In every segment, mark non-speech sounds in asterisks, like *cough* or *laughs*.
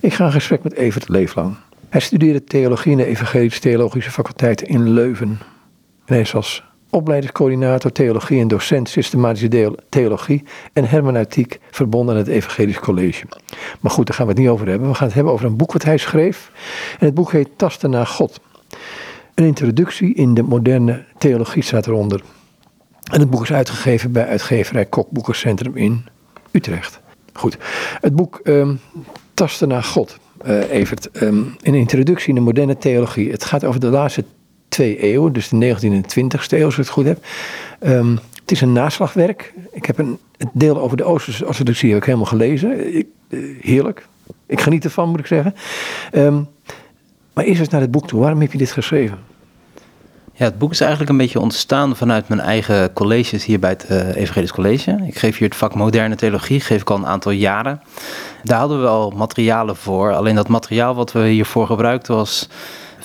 Ik ga in gesprek met Evert Leeflang. Hij studeerde theologie in de Evangelische Theologische Faculteit in Leuven. En hij is als opleidingscoördinator theologie en docent systematische theologie en hermeneutiek verbonden aan het Evangelisch College. Maar goed, daar gaan we het niet over hebben. We gaan het hebben over een boek wat hij schreef. En het boek heet Tasten naar God. Een introductie in de moderne theologie staat eronder. En het boek is uitgegeven bij uitgeverij Kok Boekencentrum in Utrecht. Goed, het boek um, Tasten naar God, uh, Evert. Um, een introductie in de moderne theologie. Het gaat over de laatste twee eeuwen, dus de 19e en 20e eeuw, als ik het goed heb. Um, het is een naslagwerk. Ik heb een, het deel over de Oosterse orthodoxie ik helemaal gelezen. Ik, uh, heerlijk. Ik geniet ervan, moet ik zeggen. Um, maar eerst eens naar het boek toe. Waarom heb je dit geschreven? Ja, het boek is eigenlijk een beetje ontstaan vanuit mijn eigen colleges hier bij het uh, Evangelisch College. Ik geef hier het vak moderne theologie, geef ik al een aantal jaren. Daar hadden we al materialen voor. Alleen dat materiaal wat we hiervoor gebruikten was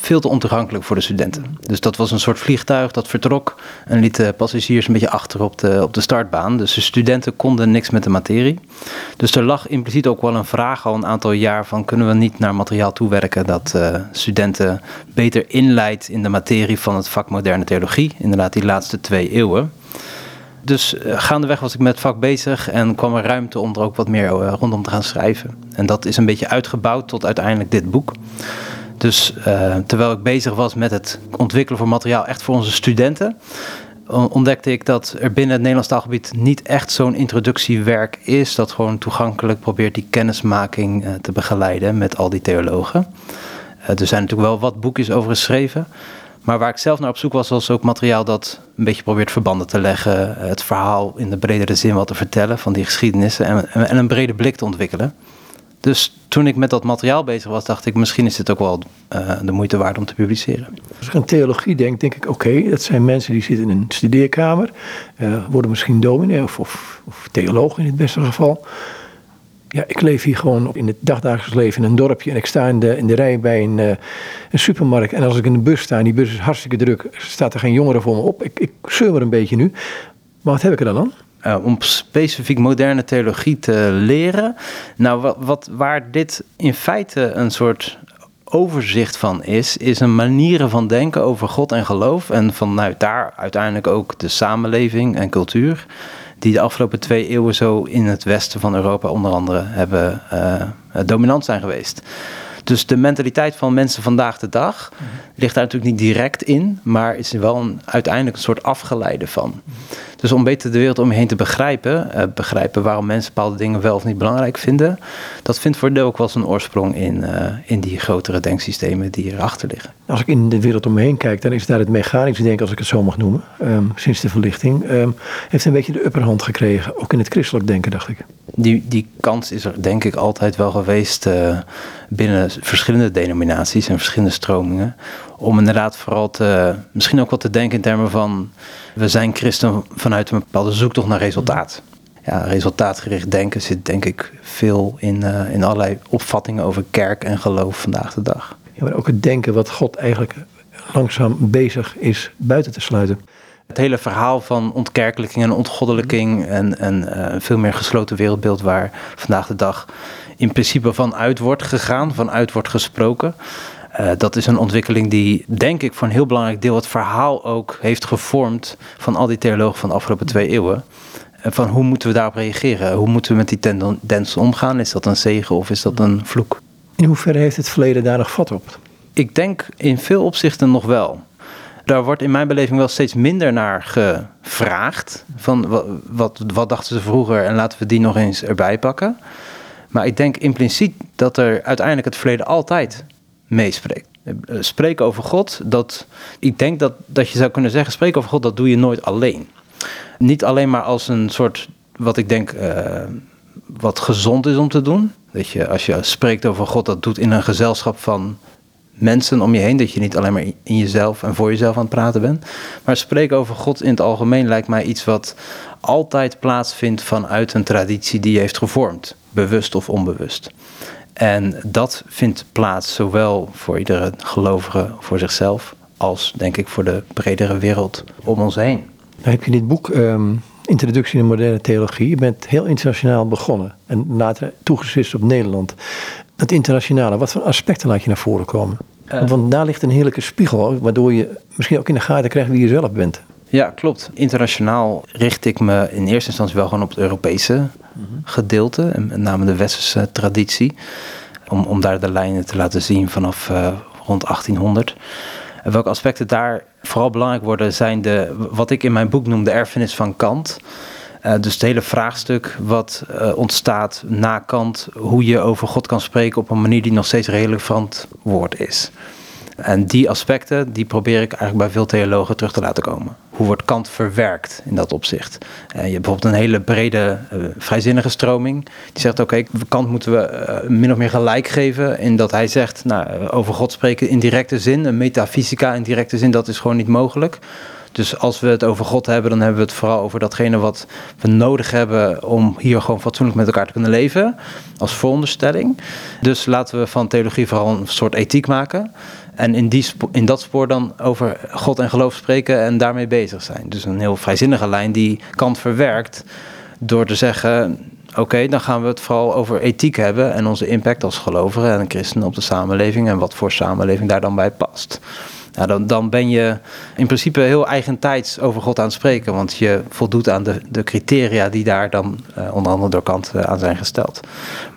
veel te ontoegankelijk voor de studenten. Dus dat was een soort vliegtuig dat vertrok en liet de passagiers een beetje achter op de, op de startbaan. Dus de studenten konden niks met de materie. Dus er lag impliciet ook wel een vraag al een aantal jaar van kunnen we niet naar materiaal toewerken dat uh, studenten beter inleidt in de materie van het vak moderne theologie, inderdaad die laatste twee eeuwen. Dus uh, gaandeweg was ik met het vak bezig en kwam er ruimte om er ook wat meer uh, rondom te gaan schrijven. En dat is een beetje uitgebouwd tot uiteindelijk dit boek. Dus uh, terwijl ik bezig was met het ontwikkelen van materiaal echt voor onze studenten, ontdekte ik dat er binnen het Nederlands taalgebied niet echt zo'n introductiewerk is dat gewoon toegankelijk probeert die kennismaking uh, te begeleiden met al die theologen. Uh, er zijn natuurlijk wel wat boekjes over geschreven, maar waar ik zelf naar op zoek was, was ook materiaal dat een beetje probeert verbanden te leggen, het verhaal in de bredere zin wat te vertellen van die geschiedenissen en, en een brede blik te ontwikkelen. Dus toen ik met dat materiaal bezig was, dacht ik, misschien is dit ook wel uh, de moeite waard om te publiceren. Als ik aan theologie denk, denk ik, oké, dat zijn mensen die zitten in een studeerkamer, uh, worden misschien dominee of, of, of theoloog in het beste geval. Ja, ik leef hier gewoon in het dagdagelijks leven in een dorpje en ik sta in de, in de rij bij een, uh, een supermarkt. En als ik in de bus sta en die bus is hartstikke druk, staat er geen jongere voor me op. Ik, ik zeur een beetje nu. Maar wat heb ik er dan aan? Uh, om specifiek moderne theologie te leren. Nou, wat, wat, waar dit in feite een soort overzicht van is, is een manieren van denken over God en geloof. En vanuit daar uiteindelijk ook de samenleving en cultuur. Die de afgelopen twee eeuwen zo in het westen van Europa onder andere hebben uh, dominant zijn geweest. Dus de mentaliteit van mensen vandaag de dag ligt daar natuurlijk niet direct in, maar is er wel een, uiteindelijk een soort afgeleide van. Dus om beter de wereld om je heen te begrijpen, uh, begrijpen waarom mensen bepaalde dingen wel of niet belangrijk vinden, dat vindt voor deel ook wel zijn oorsprong in, uh, in die grotere denksystemen die erachter liggen. Als ik in de wereld om me heen kijk, dan is daar het mechanische denken, als ik het zo mag noemen, um, sinds de verlichting, um, heeft een beetje de upperhand gekregen, ook in het christelijk denken, dacht ik. Die, die kans is er denk ik altijd wel geweest uh, binnen verschillende denominaties en verschillende stromingen. Om inderdaad vooral te, misschien ook wat te denken in termen van, we zijn christen vanuit een bepaalde zoektocht naar resultaat. Ja, resultaatgericht denken zit denk ik veel in, uh, in allerlei opvattingen over kerk en geloof vandaag de dag. Ja, maar ook het denken wat God eigenlijk langzaam bezig is buiten te sluiten. Het hele verhaal van ontkerkelijking en ontgoddelijking en, en uh, veel meer gesloten wereldbeeld waar vandaag de dag in principe vanuit wordt gegaan, vanuit wordt gesproken. Uh, dat is een ontwikkeling die, denk ik, voor een heel belangrijk deel het verhaal ook heeft gevormd van al die theologen van de afgelopen twee eeuwen. Uh, van hoe moeten we daarop reageren? Hoe moeten we met die tendens omgaan? Is dat een zegen of is dat een vloek? In hoeverre heeft het verleden daar nog vat op? Ik denk in veel opzichten nog wel. Daar wordt in mijn beleving wel steeds minder naar gevraagd. Van wat, wat, wat dachten ze vroeger en laten we die nog eens erbij pakken. Maar ik denk impliciet dat er uiteindelijk het verleden altijd meespreekt. Spreken over God, dat, ik denk dat, dat je zou kunnen zeggen, spreken over God, dat doe je nooit alleen. Niet alleen maar als een soort, wat ik denk, uh, wat gezond is om te doen. Dat je, als je spreekt over God, dat doet in een gezelschap van mensen om je heen. Dat je niet alleen maar in jezelf en voor jezelf aan het praten bent. Maar spreken over God in het algemeen lijkt mij iets wat altijd plaatsvindt vanuit een traditie die je heeft gevormd. Bewust of onbewust. En dat vindt plaats zowel voor iedere gelovige voor zichzelf, als denk ik voor de bredere wereld om ons heen. Nou heb je dit boek um, introductie in de moderne theologie. Je bent heel internationaal begonnen en later toegeswitst op Nederland. Dat internationale, wat voor aspecten laat je naar voren komen? Uh, Want daar ligt een heerlijke spiegel, waardoor je misschien ook in de gaten krijgt wie je zelf bent. Ja, klopt. Internationaal richt ik me in eerste instantie wel gewoon op het Europese. Gedeelte, met name de westerse traditie, om, om daar de lijnen te laten zien vanaf uh, rond 1800. En welke aspecten daar vooral belangrijk worden, zijn de, wat ik in mijn boek noem de erfenis van Kant. Uh, dus het hele vraagstuk wat uh, ontstaat na Kant, hoe je over God kan spreken op een manier die nog steeds relevant woord is. En die aspecten, die probeer ik eigenlijk bij veel theologen terug te laten komen. Hoe wordt Kant verwerkt in dat opzicht? Uh, je hebt bijvoorbeeld een hele brede uh, vrijzinnige stroming. Die zegt, oké, Kant moeten we uh, min of meer gelijk geven... in dat hij zegt, nou, over God spreken in directe zin... een metafysica in directe zin, dat is gewoon niet mogelijk... Dus als we het over God hebben, dan hebben we het vooral over datgene wat we nodig hebben om hier gewoon fatsoenlijk met elkaar te kunnen leven. Als vooronderstelling. Dus laten we van theologie vooral een soort ethiek maken. En in, die in dat spoor dan over God en geloof spreken en daarmee bezig zijn. Dus een heel vrijzinnige lijn die Kant verwerkt door te zeggen: oké, dan gaan we het vooral over ethiek hebben en onze impact als gelovigen en christenen op de samenleving en wat voor samenleving daar dan bij past. Nou, dan, dan ben je in principe heel eigentijds over God aan het spreken, want je voldoet aan de, de criteria die daar dan uh, onder andere door Kant uh, aan zijn gesteld.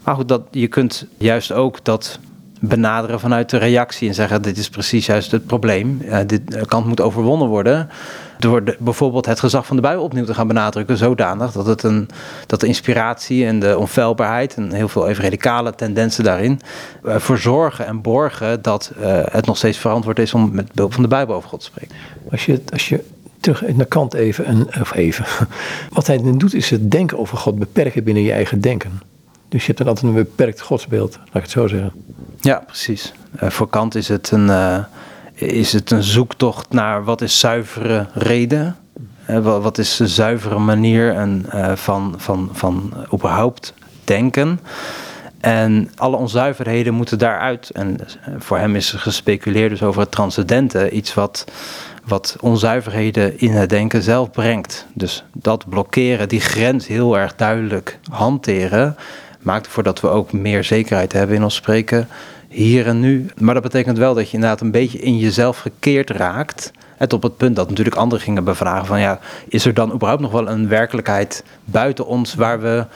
Maar goed, dat, je kunt juist ook dat benaderen vanuit de reactie en zeggen: Dit is precies juist het probleem. Uh, dit uh, kant moet overwonnen worden. Door bijvoorbeeld het gezag van de Bijbel opnieuw te gaan benadrukken, zodanig dat, het een, dat de inspiratie en de onfeilbaarheid en heel veel evangelicale tendensen daarin uh, voor zorgen en borgen dat het nog steeds verantwoord is om met behulp van de Bijbel over God te spreken. Als je, als je terug naar Kant even, en, of even, *laughs* wat hij dan doet is het denken over God beperken binnen je eigen denken. Dus je hebt dan altijd een beperkt godsbeeld, laat ik het zo zeggen. Ja, precies. Uh, voor Kant is het, een, uh, is het een zoektocht naar wat is zuivere reden. Uh, wat is de zuivere manier en, van, van, van überhaupt denken. En alle onzuiverheden moeten daaruit. En voor hem is gespeculeerd dus over het transcendente. Iets wat, wat onzuiverheden in het denken zelf brengt. Dus dat blokkeren, die grens heel erg duidelijk hanteren maakt ervoor dat we ook meer zekerheid hebben in ons spreken hier en nu. Maar dat betekent wel dat je inderdaad een beetje in jezelf gekeerd raakt. Het op het punt dat natuurlijk anderen gingen bevragen van ja, is er dan überhaupt nog wel een werkelijkheid buiten ons waar we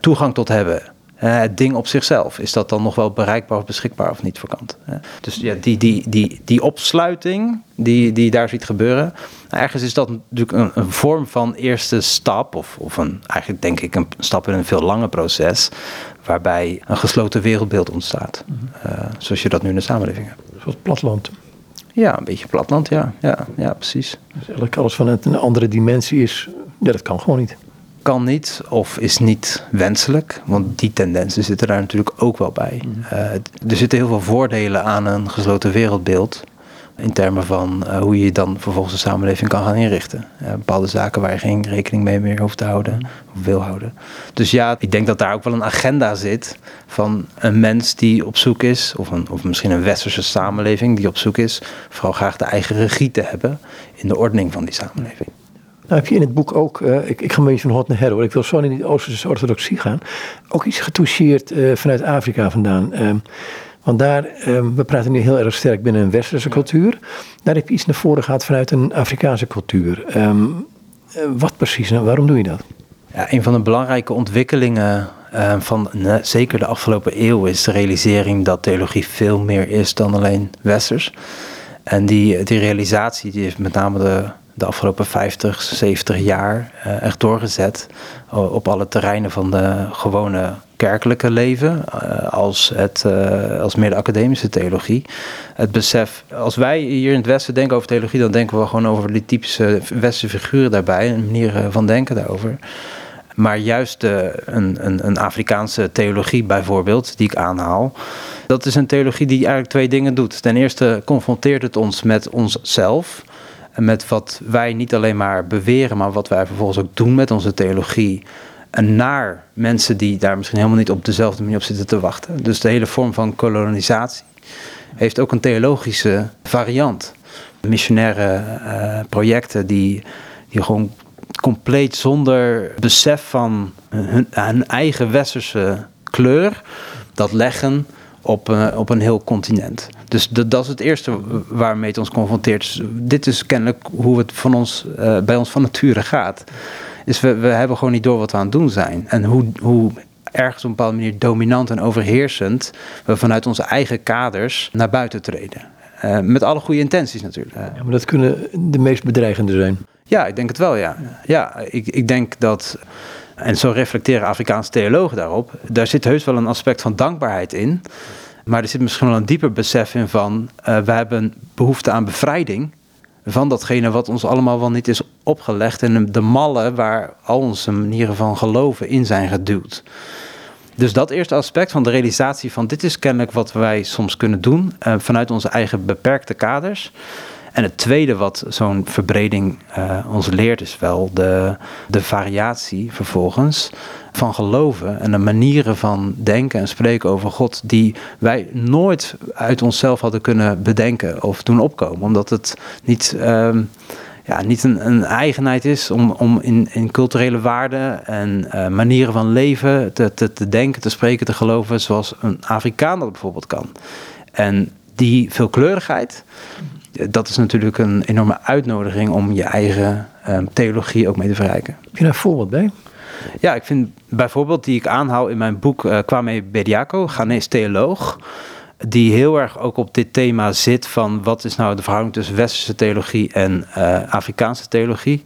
toegang tot hebben? het ding op zichzelf, is dat dan nog wel bereikbaar of beschikbaar of niet voor Kant? Dus ja, die, die, die, die opsluiting die, die daar ziet gebeuren, ergens is dat natuurlijk een, een, vorm van eerste stap, of, of een, eigenlijk denk ik een stap in een veel langer proces, waarbij een gesloten wereldbeeld ontstaat. uh, zoals je dat nu in de samenleving hebt. Zoals platland. Ja, een beetje platland, ja. Ja, ja precies. Dus eigenlijk alles vanuit een andere dimensie is, ja, dat kan gewoon niet kan niet of is niet wenselijk. Want die tendensen zitten daar natuurlijk ook wel bij. Uh, er zitten heel veel voordelen aan een gesloten wereldbeeld. In termen van uh, hoe je dan vervolgens de samenleving kan gaan inrichten. Uh, bepaalde zaken waar je geen rekening mee meer hoeft te houden of wil houden. Dus ja, ik denk dat daar ook wel een agenda zit van een mens die op zoek is, of, een, of misschien een westerse samenleving die op zoek is, vooral graag de eigen regie te hebben in de ordening van die samenleving. Nou heb je in het boek ook, uh, ik, ik ga een beetje van hot naar her hoor, ik wil zo in die Oosterse orthodoxie gaan, ook iets getoucheerd vanuit Afrika vandaan. Want daar, we praten nu heel erg sterk binnen een westerse cultuur, daar heb je iets naar voren gehad vanuit een Afrikaanse cultuur. Um, wat precies en waarom doe je dat? Ja, een van de belangrijke ontwikkelingen van zeker de afgelopen eeuw is de realisering dat theologie veel meer is dan alleen westers. En die, die realisatie die heeft met name de de afgelopen 50, 70 jaar uh, echt doorgezet op alle terreinen van de gewone kerkelijke leven, uh, als, het, als meer de academische theologie. Het besef, als wij hier in het Westen denken over theologie, dan denken we gewoon over die typische Westerse figuren daarbij, een manier van denken daarover. Maar juist een, een, een Afrikaanse theologie bijvoorbeeld, die ik aanhaal, dat is een theologie die eigenlijk twee dingen doet. Ten eerste confronteert het ons met onszelf met wat wij niet alleen maar beweren, maar wat wij vervolgens ook doen met onze theologie. Naar mensen die daar misschien helemaal niet op dezelfde manier op zitten te wachten. Dus de hele vorm van kolonisatie heeft ook een theologische variant. Missionaire uh, projecten die, die gewoon compleet zonder besef van hun, hun eigen westerse kleur dat leggen op, uh, op een heel continent. Dus de, dat is het eerste waarmee het ons confronteert. Dus dit is kennelijk hoe het van ons, uh, bij ons van nature gaat. Dus we, we hebben gewoon niet door wat we aan het doen zijn. En hoe, hoe ergens op een bepaalde manier dominant en overheersend we vanuit onze eigen kaders naar buiten treden. Uh, met alle goede intenties natuurlijk. Ja, maar dat kunnen de meest bedreigende zijn. Ja, ik denk het wel, ja. Ja, ik, ik denk dat, en zo reflecteren Afrikaanse theologen daarop, daar zit heus wel een aspect van dankbaarheid in. Maar er zit misschien wel een dieper besef in van, uh, we hebben behoefte aan bevrijding van datgene wat ons allemaal wel niet is opgelegd en de mallen waar al onze manieren van geloven in zijn geduwd. Dus dat eerste aspect van de realisatie van dit is kennelijk wat wij soms kunnen doen uh, vanuit onze eigen beperkte kaders. En het tweede wat zo'n verbreding uh, ons leert is wel de, de variatie vervolgens van geloven en de manieren van denken en spreken over God die wij nooit uit onszelf hadden kunnen bedenken of doen opkomen. Omdat het niet, uh, ja, niet een, een, eigenheid is om, om in, in culturele waarden en uh, manieren van leven te, te, te denken, te spreken, te geloven zoals een Afrikaan dat bijvoorbeeld kan. En die veelkleurigheid, dat is natuurlijk een enorme uitnodiging om je eigen uh, theologie ook mee te verrijken. Heb je daar een voorbeeld bij? Ja, ik vind bijvoorbeeld die ik aanhaal in mijn boek uh, Kwame Bediako, Ghanese theoloog, die heel erg ook op dit thema zit van wat is nou de verhouding tussen westerse theologie en uh, Afrikaanse theologie.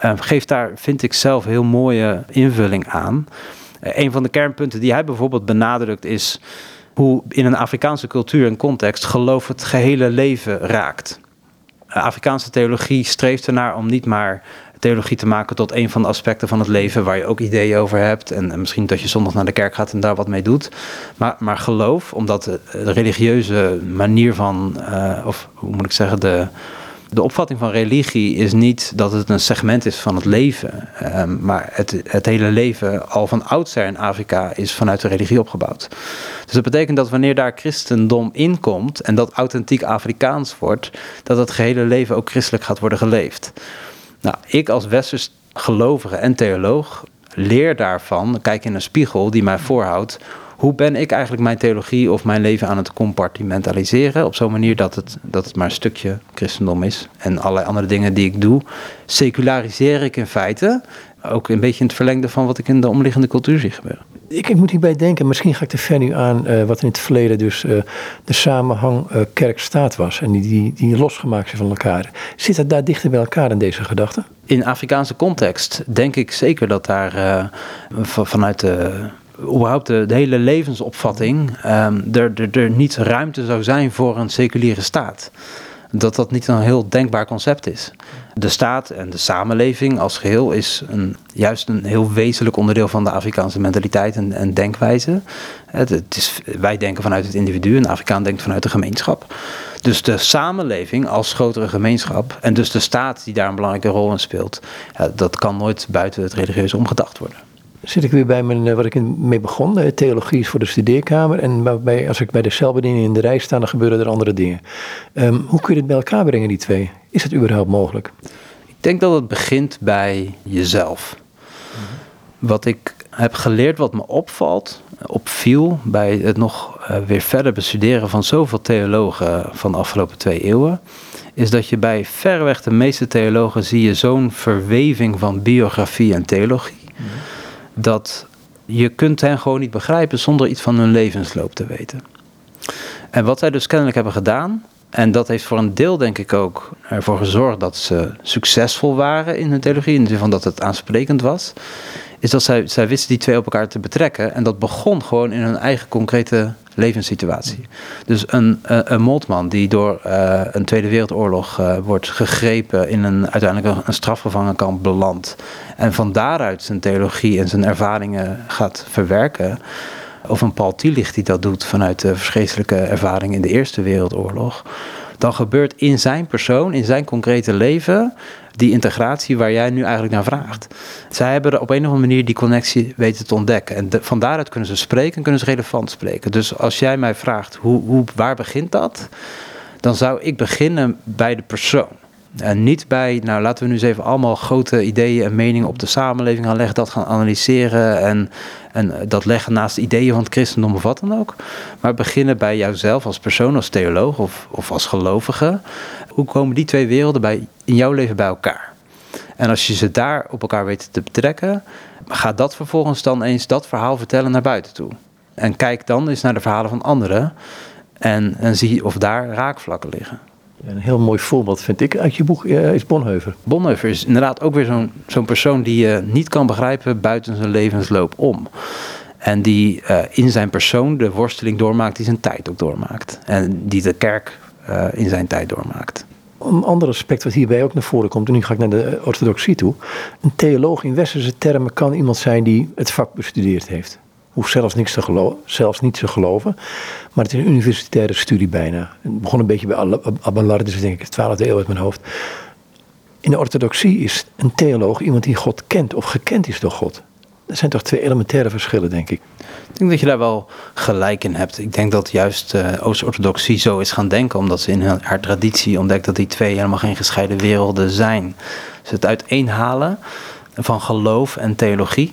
Uh, geeft daar, vind ik zelf, heel mooie invulling aan. een van de kernpunten die hij bijvoorbeeld benadrukt is hoe in een Afrikaanse cultuur en context geloof het gehele leven raakt. Afrikaanse theologie streeft ernaar om niet maar theologie te maken tot een van de aspecten van het leven waar je ook ideeën over hebt. En, en misschien dat je zondag naar de kerk gaat en daar wat mee doet. Maar, maar geloof, omdat de, de religieuze manier van, uh, of hoe moet ik zeggen, de, de opvatting van religie is niet dat het een segment is van het leven. Um, maar het, het hele leven al van oudsher in Afrika is vanuit de religie opgebouwd. Dus dat betekent dat wanneer daar christendom inkomt en dat authentiek Afrikaans wordt, dat het gehele leven ook christelijk gaat worden geleefd. Nou, ik als westers gelovige en theoloog leer daarvan, kijk in een spiegel die mij voorhoudt, hoe ben ik eigenlijk mijn theologie of mijn leven aan het compartimentaliseren op zo'n manier dat het, dat het maar een stukje christendom is en allerlei andere dingen die ik doe, seculariseer ik in feite, ook een beetje in het verlengde van wat ik in de omliggende cultuur zie gebeuren. Ik, ik moet hierbij denken, misschien ga ik te ver nu aan uh, wat in het verleden dus uh, de samenhang uh, kerk-staat was en die, die, die losgemaakt zijn van elkaar. Zit dat daar dichter bij elkaar in deze gedachte? In Afrikaanse context denk ik zeker dat daar vanuit de überhaupt de, hele levensopvatting um, er, er, er niet ruimte zou zijn voor een seculiere staat. Dat dat niet een heel denkbaar concept is. De staat en de samenleving als geheel is een, juist een heel wezenlijk onderdeel van de Afrikaanse mentaliteit en, en denkwijze. Het, is, wij denken vanuit het individu en de Afrikaan denkt vanuit de gemeenschap. Dus de samenleving als grotere gemeenschap en dus de staat die daar een belangrijke rol in speelt, ja, dat kan nooit buiten het religieuze omgedacht worden zit ik weer bij mijn, wat ik mee begon. Theologie is voor de studeerkamer. En als ik bij de celbediening in de rij sta, dan gebeuren er andere dingen. Um, hoe kun je het bij elkaar brengen, die twee? Is het überhaupt mogelijk? Ik denk dat het begint bij jezelf. Wat ik heb geleerd, wat me opvalt, opviel bij het nog uh, weer verder bestuderen van zoveel theologen van de afgelopen twee eeuwen, is dat je bij verreweg de meeste theologen zie je zo'n verweving van biografie en theologie dat je kunt hen gewoon niet begrijpen zonder iets van hun levensloop te weten. En wat zij dus kennelijk hebben gedaan, en dat heeft voor een deel denk ik ook ervoor gezorgd dat ze succesvol waren in hun theologie, in de zin van dat het aansprekend was, is dat zij, zij wisten die twee op elkaar te betrekken. En dat begon gewoon in hun eigen concrete levenssituatie. Dus een, een, een Moltman die door uh, een Tweede Wereldoorlog uh, wordt gegrepen in een uiteindelijk een, een strafgevangenkamp belandt. En van daaruit zijn theologie en zijn ervaringen gaat verwerken. Of een Paul Tillich die dat doet vanuit de verschrikkelijke ervaring in de Eerste Wereldoorlog. Dan gebeurt in zijn persoon, in zijn concrete leven, die integratie waar jij nu eigenlijk naar vraagt. Zij hebben op een of andere manier die connectie weten te ontdekken. En van daaruit kunnen ze spreken en kunnen ze relevant spreken. Dus als jij mij vraagt, hoe, hoe, waar begint dat? Dan zou ik beginnen bij de persoon. En niet bij, nou laten we nu eens even allemaal grote ideeën en meningen op de samenleving gaan leggen, dat gaan analyseren en, en dat leggen naast de ideeën van het christendom of wat dan ook. Maar beginnen bij jouzelf als persoon, als theoloog of, of als gelovige. Hoe komen die twee werelden bij, in jouw leven bij elkaar? En als je ze daar op elkaar weet te betrekken, ga dat vervolgens dan eens dat verhaal vertellen naar buiten toe. En kijk dan eens naar de verhalen van anderen en, en zie of daar raakvlakken liggen. Een heel mooi voorbeeld vind ik uit je boek uh, is Bonheuver. Bonheuver is inderdaad ook weer zo'n zo'n persoon die je niet kan begrijpen buiten zijn levensloop om. En die uh, in zijn persoon de worsteling doormaakt die zijn tijd ook doormaakt. En die de kerk uh, in zijn tijd doormaakt. Een ander aspect wat hierbij ook naar voren komt, en nu ga ik naar de orthodoxie toe. Een theoloog in westerse termen kan iemand zijn die het vak bestudeerd heeft hoeft zelfs, niks te zelfs niet te geloven. Maar het is een universitaire studie bijna. Het begon een beetje bij Abelardus, denk ik, 12e eeuw uit mijn hoofd. In de orthodoxie is een theoloog iemand die God kent of gekend is door God. Dat zijn toch twee elementaire verschillen, denk ik. Ik denk dat je daar wel gelijk in hebt. Ik denk dat juist uh, Oost-orthodoxie zo is gaan denken, omdat ze in haar traditie ontdekt dat die twee helemaal geen gescheiden werelden zijn. Ze het uiteenhalen van geloof en theologie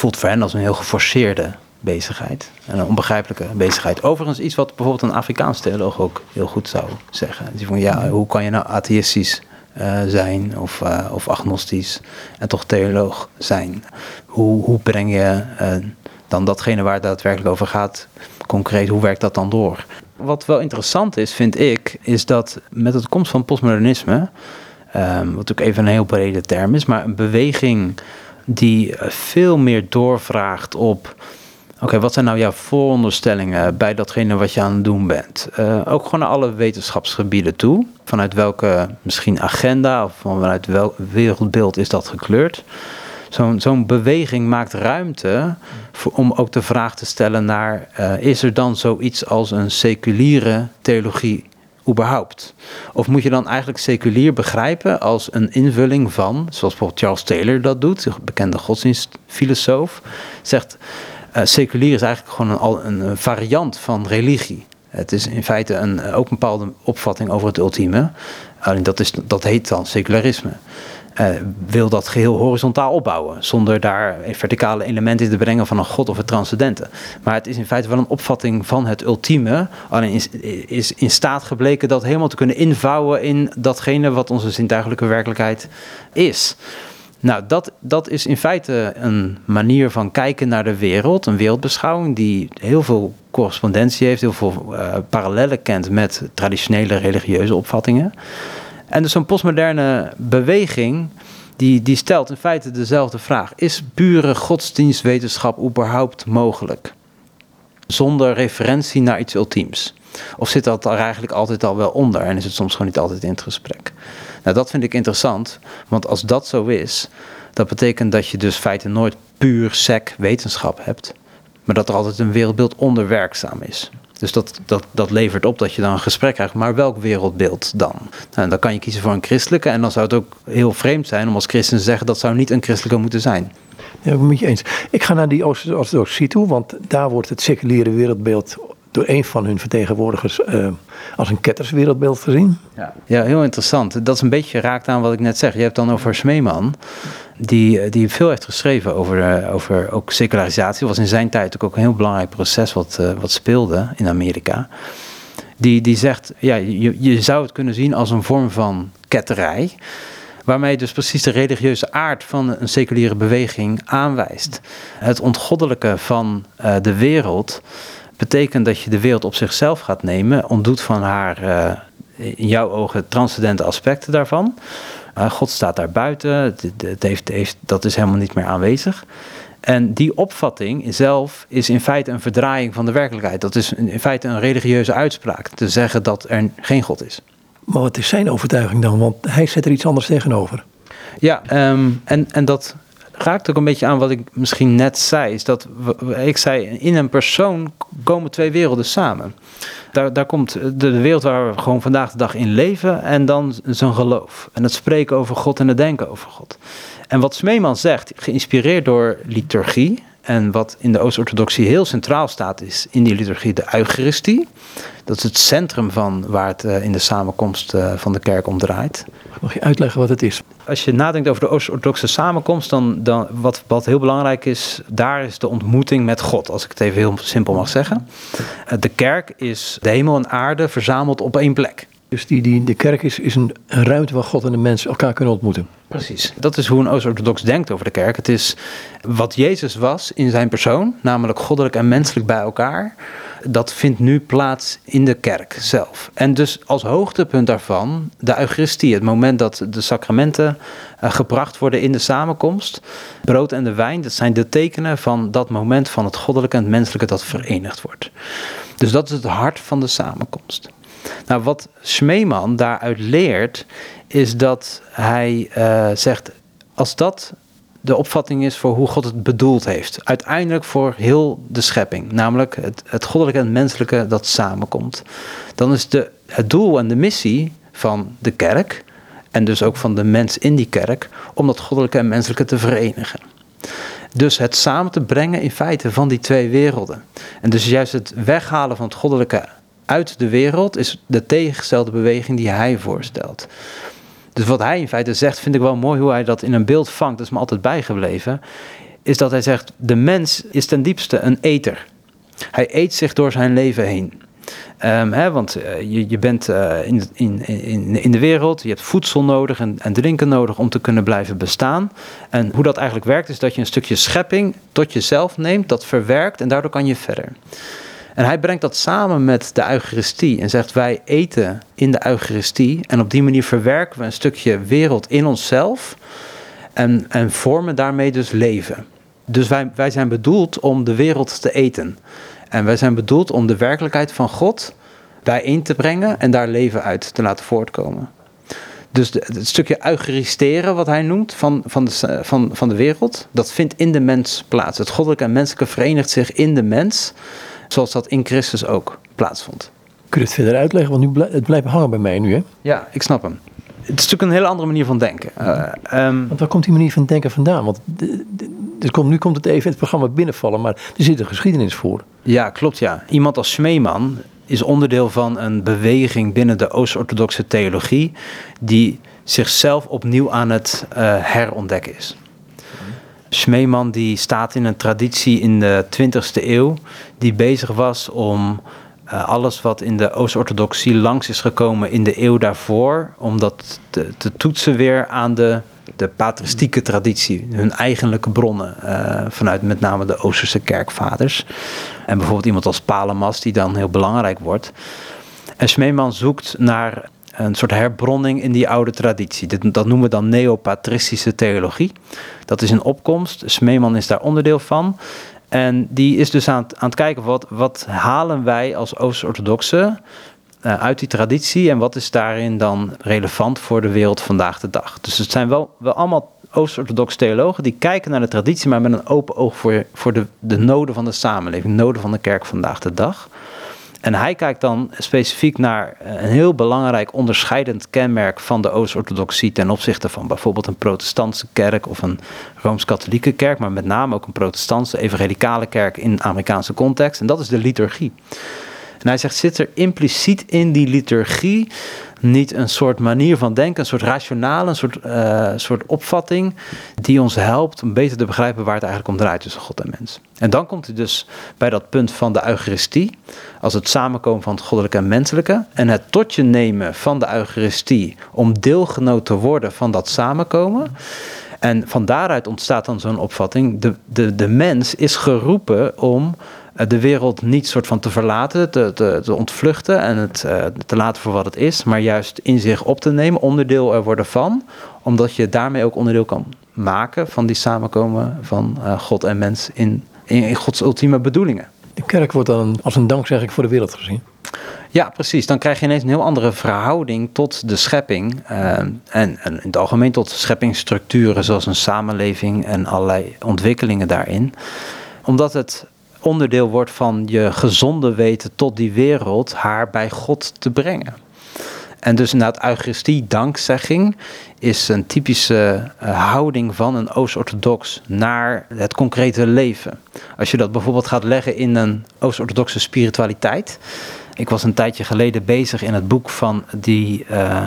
voelt voor hen als een heel geforceerde bezigheid. En een onbegrijpelijke bezigheid. Overigens iets wat bijvoorbeeld een Afrikaans theoloog ook heel goed zou zeggen. Die van ja, hoe kan je nou atheïstisch uh, zijn of, uh, of agnostisch en toch theoloog zijn? Hoe, hoe breng je uh, dan datgene waar het daadwerkelijk over gaat, concreet, hoe werkt dat dan door? Wat wel interessant is, vind ik, is dat met het komst van postmodernisme, um, wat natuurlijk even een heel brede term is, maar een beweging die eh, veel meer doorvraagt op. Oké, wat zijn nou jouw vooronderstellingen bij datgene wat je aan het doen bent? Uh, ook gewoon naar alle wetenschapsgebieden toe. Vanuit welke misschien agenda of vanuit welk wereldbeeld is dat gekleurd? Zo'n zo'n beweging maakt ruimte om ook de vraag te stellen naar... Uh, is er dan zoiets als een seculiere theologie Of moet je dan eigenlijk seculier begrijpen als een invulling van, zoals bijvoorbeeld Charles Taylor dat doet, de bekende godsdienstfilosoof, zegt uh, seculier is eigenlijk gewoon een, een variant van religie. Het is in feite een, ook een bepaalde opvatting over het ultieme. Alleen dat, is, dat heet dan secularisme. Uh, wil dat geheel horizontaal opbouwen, zonder daar verticale elementen in te brengen van een god of het transcendente. Maar het is in feite wel een opvatting van het ultieme, alleen is, in staat gebleken dat helemaal te kunnen invouwen in datgene wat onze zintuigelijke werkelijkheid is. Nou, dat, dat is in feite een manier van kijken naar de wereld, een wereldbeschouwing die heel veel correspondentie heeft, heel veel uh, parallellen kent met traditionele religieuze opvattingen. En dus zo'n postmoderne beweging, die, die stelt in feite dezelfde vraag. Is pure godsdienstwetenschap überhaupt mogelijk? Zonder referentie naar iets ultiems. Of zit dat er eigenlijk altijd al wel onder en is het soms gewoon niet altijd in het gesprek? Nou, dat vind ik interessant, want als dat zo is, dat betekent dat je dus feiten nooit puur sec wetenschap hebt, maar dat er altijd een wereldbeeld onderwerkzaam is. Dus dat, dat, dat levert op dat je dan een gesprek krijgt. Maar welk wereldbeeld dan? Nou, dan kan je kiezen voor een christelijke. En dan zou het ook heel vreemd zijn om als christen te zeggen dat zou niet een christelijke moeten zijn. Ja, ik ben het je eens. Ik ga naar die orthodoxie toe, want daar wordt het seculiere wereldbeeld door een van hun vertegenwoordigers uh, als een ketterswereldbeeld gezien. Ja. ja, heel interessant. Dat is een beetje raakt aan wat ik net zeg. Je hebt dan over Smeeman, die, die veel heeft geschreven over, uh, over ook secularisatie. Was in zijn tijd ook een heel belangrijk proces wat, wat speelde in Amerika. Die, die zegt, ja, je, je zou het kunnen zien als een vorm van ketterij waarmee dus precies de religieuze aard van een seculiere beweging aanwijst. Het ontgoddelijke van de wereld betekent dat je de wereld op zichzelf gaat nemen, ontdoet van haar, uh, in jouw ogen, transcendente aspecten daarvan. Uh, God staat daar buiten, het, het heeft, heeft, dat is helemaal niet meer aanwezig. En die opvatting zelf is in feite een verdraaiing van de werkelijkheid. Dat is in feite een religieuze uitspraak, te zeggen dat er geen God is. Maar wat is zijn overtuiging dan? Want hij zet er iets anders tegenover. Ja, um, en, en dat raakt ook een beetje aan wat ik misschien net zei. Is dat ik zei, in een persoon komen twee werelden samen. Daar, daar komt de, wereld waar we gewoon vandaag de dag in leven en dan zijn geloof. En het spreken over God en het denken over God. En wat Smeeman zegt, geïnspireerd door liturgie, en wat in de Oost-orthodoxie heel centraal staat, is in die liturgie de Eucharistie. Dat is het centrum van waar het eh, in de samenkomst eh, van de kerk om draait. Mag je uitleggen wat het is? Als je nadenkt over de Oost-Orthodoxe samenkomst, dan, dan wat, wat heel belangrijk is, daar is de ontmoeting met God, als ik het even heel simpel mag zeggen. Eh, de kerk is de hemel en aarde verzameld op één plek. Dus die, die, de kerk is, is een, een ruimte waar God en de mens elkaar kunnen ontmoeten. Precies. Dat is hoe een Oost-Orthodox denkt over de kerk. Het is wat Jezus was in zijn persoon, namelijk goddelijk en menselijk bij elkaar. Dat vindt nu plaats in de kerk zelf. En dus als hoogtepunt daarvan de Eucharistie, het moment dat de sacramenten uh, gebracht worden in de samenkomst. Brood en de wijn, dat zijn de tekenen van dat moment van het goddelijke en het menselijke dat verenigd wordt. Dus dat is het hart van de samenkomst. Nou, wat Schmeeman daaruit leert, is dat hij uh, zegt: als dat de opvatting is voor hoe God het bedoeld heeft, uiteindelijk voor heel de schepping, namelijk het, het goddelijke en het menselijke dat samenkomt, dan is de, het doel en de missie van de kerk, en dus ook van de mens in die kerk, om dat goddelijke en menselijke te verenigen. Dus het samen te brengen in feite van die twee werelden. En dus juist het weghalen van het goddelijke uit de wereld is de tegengestelde beweging die hij voorstelt. Dus wat hij in feite zegt, vind ik wel mooi hoe hij dat in een beeld vangt, dat is me altijd bijgebleven, is dat hij zegt, de mens is ten diepste een eter. Hij eet zich door zijn leven heen. Um, hè, want uh, je, je bent uh, in, in, in, in de wereld, je hebt voedsel nodig en, en drinken nodig om te kunnen blijven bestaan. En hoe dat eigenlijk werkt, is dat je een stukje schepping tot jezelf neemt, dat verwerkt en daardoor kan je verder. En hij brengt dat samen met de Eucharistie en zegt: Wij eten in de Eucharistie en op die manier verwerken we een stukje wereld in onszelf en, en vormen daarmee dus leven. Dus wij, wij zijn bedoeld om de wereld te eten. En wij zijn bedoeld om de werkelijkheid van God bijeen te brengen en daar leven uit te laten voortkomen. Dus het stukje eucharisteren, wat hij noemt, van, van, de, van, van de wereld, dat vindt in de mens plaats. Het goddelijke en menselijke verenigt zich in de mens zoals dat in Christus ook plaatsvond. Kun je het verder uitleggen? Want nu het blijft hangen bij mij nu, hè? Ja, ik snap hem. Het is natuurlijk een hele andere manier van denken. Uh, um, Want waar komt die manier van denken vandaan? Want dus komt, nu komt het even in het programma binnenvallen, maar er zit een geschiedenis voor. Ja, klopt ja. Iemand als Schmeeman is onderdeel van een beweging binnen de Oost-Orthodoxe theologie die zichzelf opnieuw aan het uh, herontdekken is. Schmeeman die staat in een traditie in de 20e eeuw die bezig was om uh, alles wat in de Oost-orthodoxie langs is gekomen in de eeuw daarvoor, om dat te, toetsen weer aan de, de patristieke traditie, hun eigenlijke bronnen, uh, vanuit met name de Oosterse kerkvaders. En bijvoorbeeld iemand als Palemas, die dan heel belangrijk wordt. En Schmeeman zoekt naar een soort herbronning in die oude traditie. Dit, dat noemen we dan neopatristische theologie. Dat is een opkomst. Smeeman is daar onderdeel van. En die is dus aan, aan het kijken wat, wat halen wij als Oost-orthodoxe uh, uit die traditie en wat is daarin dan relevant voor de wereld vandaag de dag. Dus het zijn wel, wel allemaal Oost-orthodoxe theologen die kijken naar de traditie, maar met een open oog voor, voor de, de noden van de samenleving, de noden van de kerk vandaag de dag. En hij kijkt dan specifiek naar een heel belangrijk onderscheidend kenmerk van de Oost-orthodoxie ten opzichte van bijvoorbeeld een protestantse kerk of een rooms-katholieke kerk, maar met name ook een protestantse evangelicale kerk in de Amerikaanse context. En dat is de liturgie. En hij zegt, zit er impliciet in die liturgie niet een soort manier van denken, een soort rationale, een soort, uh, soort opvatting die ons helpt om beter te begrijpen waar het eigenlijk om draait tussen God en mens. En dan komt hij dus bij dat punt van de Eucharistie, als het samenkomen van het goddelijke en menselijke en het tot je nemen van de Eucharistie om deelgenoot te worden van dat samenkomen. En van daaruit ontstaat dan zo'n opvatting, de, de, de mens is geroepen om eh, de wereld niet soort van te verlaten, te, te, te ontvluchten en het uh, te laten voor wat het is, maar juist in zich op te nemen, onderdeel er worden van, omdat je daarmee ook onderdeel kan maken van die samenkomen van uh, God en mens in, in, in, Gods ultieme bedoelingen. De kerk wordt dan als een dankzegging voor de wereld gezien. Ja, precies. Dan krijg je ineens een heel andere verhouding tot de schepping. Uh, en, en, in het algemeen tot scheppingsstructuren zoals een samenleving en allerlei ontwikkelingen daarin. Omdat het onderdeel wordt van je gezonde weten tot die wereld haar bij God te brengen. En dus inderdaad, Eucharistie, dankzegging, is een typische uh, houding van een Oost-orthodox naar het concrete leven. Als je dat bijvoorbeeld gaat leggen in een Oost-orthodoxe spiritualiteit, Ik was een tijdje geleden bezig in het boek van die uh,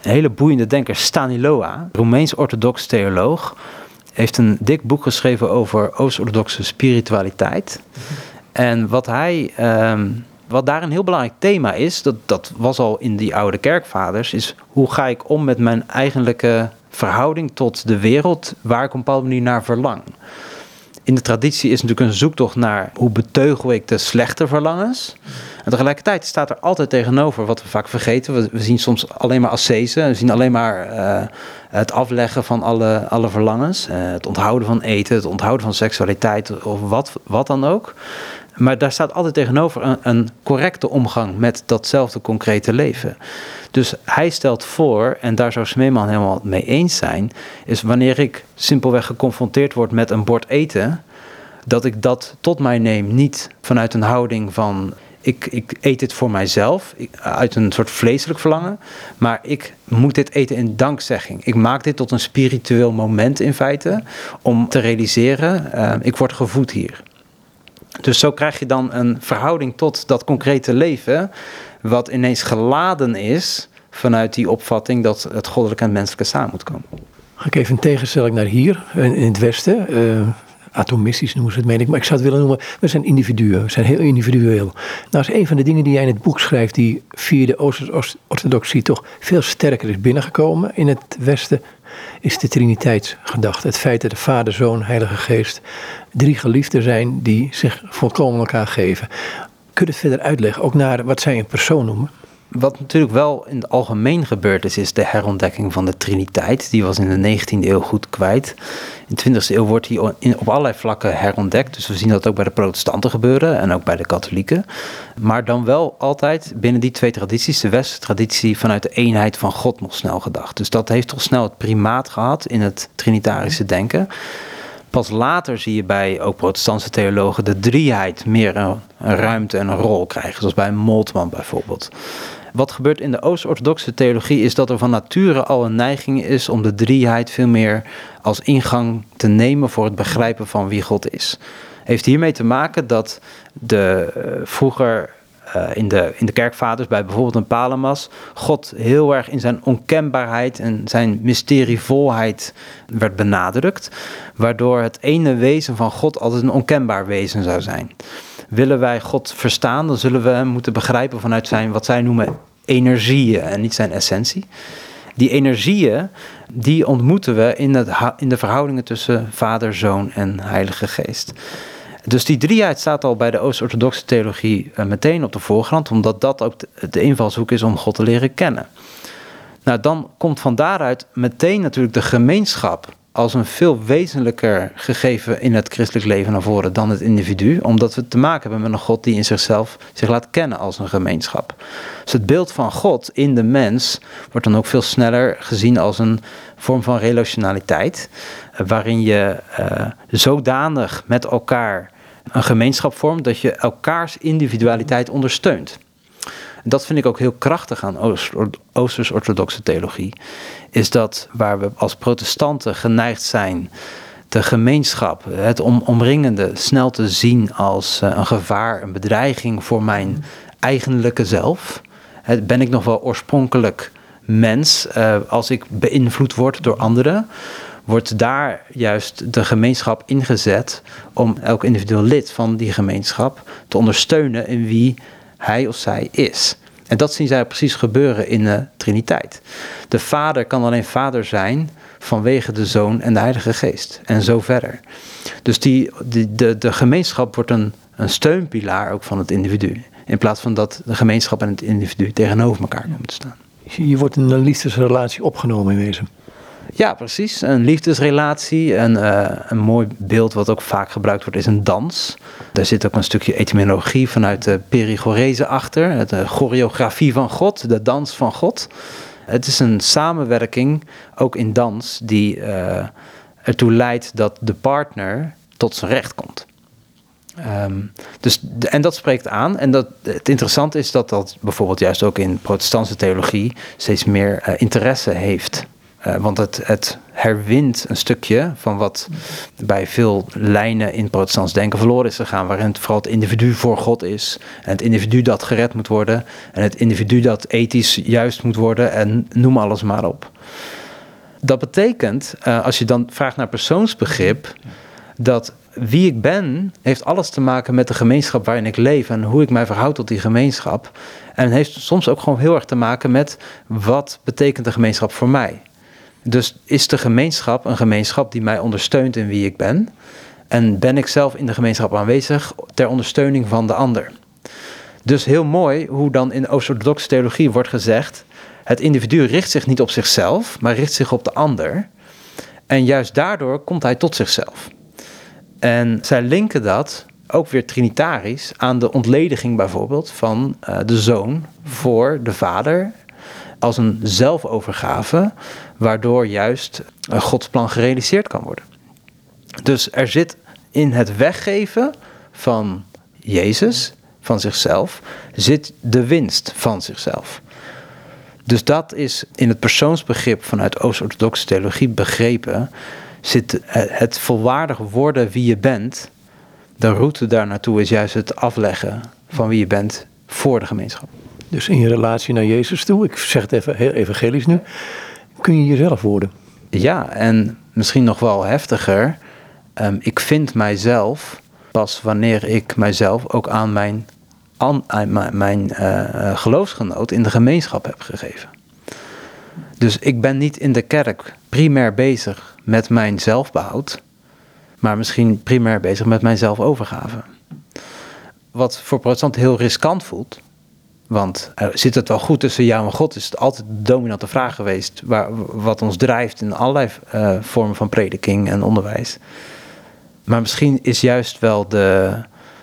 hele boeiende denker Staniloa, Roemeens-orthodox theoloog. Heeft een dik boek geschreven over Oost-orthodoxe spiritualiteit. En wat hij. Ehm, wat daar een heel belangrijk thema is, dat, dat was al in die oude kerkvaders, is hoe ga ik om met mijn eigenlijke verhouding tot de wereld waar ik op een bepaalde manier naar verlang. In de traditie is natuurlijk een zoektocht naar hoe beteugel ik de slechte verlangens. En tegelijkertijd staat er altijd tegenover, wat we vaak vergeten, we, zien soms alleen maar ascese, we zien alleen maar uh, het afleggen van alle, alle verlangens, uh, het onthouden van eten, het onthouden van seksualiteit of wat, wat dan ook. Maar daar staat altijd tegenover een, een, correcte omgang met datzelfde concrete leven. Dus hij stelt voor, en daar zou Smeeman helemaal mee eens zijn, is wanneer ik simpelweg geconfronteerd word met een bord eten, dat ik dat tot mij neem, niet vanuit een houding van ik, ik eet dit voor mijzelf, uit een soort vleeselijk verlangen, maar ik moet dit eten in dankzegging. Ik maak dit tot een spiritueel moment in feite, om te realiseren, uh, ik word gevoed hier. Dus zo krijg je dan een verhouding tot dat concrete leven, wat ineens geladen is vanuit die opvatting dat het goddelijke en menselijke samen moet komen. Ga ik even een tegenstelling naar hier, in het Westen. Uh, atomistisch noemen ze het, meen ik. Maar ik zou het willen noemen, we zijn individuen. We zijn heel individueel. Nou is een van de dingen die jij in het boek schrijft, die via de Oost-orthodoxie toch veel sterker is binnengekomen in het Westen, is de Triniteitsgedachte. Het feit dat de Vader, Zoon, Heilige Geest drie geliefden zijn die zich volkomen elkaar geven. Kun je het verder uitleggen, ook naar wat zij een persoon noemen? Wat natuurlijk wel in het algemeen gebeurd is, is de herontdekking van de Triniteit. Die was in de 19e eeuw goed kwijt. In de 20e eeuw wordt die op allerlei vlakken herontdekt. Dus we zien dat ook bij de protestanten gebeuren en ook bij de katholieken. Maar dan wel altijd binnen die twee tradities, de westerse traditie vanuit de eenheid van God nog snel gedacht. Dus dat heeft toch snel het primaat gehad in het trinitarische denken. Pas later zie je bij ook protestantse theologen de drieheid meer een, ruimte en een rol krijgen. Zoals bij Moltmann bijvoorbeeld. Wat gebeurt in de Oost-orthodoxe theologie is dat er van nature al een neiging is om de drieheid veel meer als ingang te nemen voor het begrijpen van wie God is. Heeft hiermee te maken dat de uh, vroeger uh, in, de, in de kerkvaders, bij bijvoorbeeld een Palamas, God heel erg in zijn onkenbaarheid en zijn mysterievolheid werd benadrukt, waardoor het ene wezen van God altijd een onkenbaar wezen zou zijn. Willen wij God verstaan, dan zullen we hem moeten begrijpen vanuit zijn, wat zij noemen, energieën en niet zijn essentie. Die energieën, die ontmoeten we in, het, in de verhoudingen tussen Vader, Zoon en Heilige Geest. Dus die drieheid staat al bij de Oost-orthodoxe theologie eh, meteen op de voorgrond, omdat dat ook de invalshoek is om God te leren kennen. Nou, dan komt van daaruit meteen natuurlijk de gemeenschap als een veel wezenlijker gegeven in het christelijk leven naar voren dan het individu, omdat we te maken hebben met een God die in zichzelf zich laat kennen als een gemeenschap. Dus het beeld van God in de mens wordt dan ook veel sneller gezien als een vorm van relationaliteit, eh, waarin je uh, zodanig met elkaar een gemeenschap vormt dat je elkaars individualiteit ondersteunt. Dat vind ik ook heel krachtig aan Oosters-orthodoxe theologie. Is dat waar we als protestanten geneigd zijn de gemeenschap, het om, omringende, snel te zien als eh, een gevaar, een bedreiging voor mijn eigenlijke zelf. Ben ik nog wel oorspronkelijk mens uh, als ik beïnvloed word door anderen? wordt daar juist de gemeenschap ingezet om elk individueel lid van die gemeenschap te ondersteunen in wie hij of zij is. En dat zien zij precies gebeuren in de Triniteit. De Vader kan alleen Vader zijn vanwege de Zoon en de Heilige Geest. En zo verder. Dus die, de, de gemeenschap wordt een, een steunpilaar ook van het individu. In plaats van dat de gemeenschap en het individu tegenover elkaar komen te staan. Je wordt in een liefdesrelatie opgenomen in wezen. Ja, precies. Een liefdesrelatie. En uh, een mooi beeld wat ook vaak gebruikt wordt is een dans. Daar zit ook een stukje etymologie vanuit de perigorese achter. De choreografie van God, de dans van God. Het is een samenwerking, ook in dans, die uh, ertoe leidt dat de partner tot zijn recht komt. Um, dus, en dat spreekt aan. En dat, het interessante is dat dat bijvoorbeeld juist ook in protestantse theologie steeds meer interesse heeft Uh, want het, het herwint een stukje van wat bij veel lijnen in protestants denken verloren is gegaan. Waarin het vooral het individu voor God is. En het individu dat gered moet worden. En het individu dat ethisch juist moet worden. En noem alles maar op. Dat betekent, uh, als je dan vraagt naar persoonsbegrip, dat wie ik ben, heeft alles te maken met de gemeenschap waarin ik leef en hoe ik mij verhoud tot die gemeenschap. En heeft soms ook gewoon heel erg te maken met wat betekent de gemeenschap voor mij. Dus is de gemeenschap een gemeenschap die mij ondersteunt in wie ik ben? En ben ik zelf in de gemeenschap aanwezig ter ondersteuning van de ander? Dus heel mooi hoe dan in Oost-orthodoxe theologie wordt gezegd: het individu richt zich niet op zichzelf, maar richt zich op de ander. En juist daardoor komt hij tot zichzelf. En zij linken dat ook weer trinitarisch aan de ontlediging bijvoorbeeld van uh, de zoon voor de vader als een zelfovergave, waardoor juist een Gods plan gerealiseerd kan worden. Dus er zit in het weggeven van Jezus, van zichzelf, zit de winst van zichzelf. Dus dat is in het persoonsbegrip vanuit Oost-orthodoxe theologie begrepen, zit het volwaardig worden wie je bent. De route daar naartoe is juist het afleggen van wie je bent voor de gemeenschap. Dus in je relatie naar Jezus toe, ik zeg het even heel evangelisch nu, kun je jezelf worden. Ja, en misschien nog wel heftiger. Um, ik vind mijzelf pas wanneer ik mijzelf ook aan mijn, aan, mijn, mijn uh, geloofsgenoot in de gemeenschap heb gegeven. Dus ik ben niet in de kerk primair bezig met mijn zelfbehoud, maar misschien primair bezig met mijn zelfovergave. Wat voor protestanten heel riskant voelt, want zit het wel goed tussen jou en God? Is het altijd de dominante vraag geweest waar, wat ons drijft in allerlei uh, vormen van prediking en onderwijs. Maar misschien is juist wel de,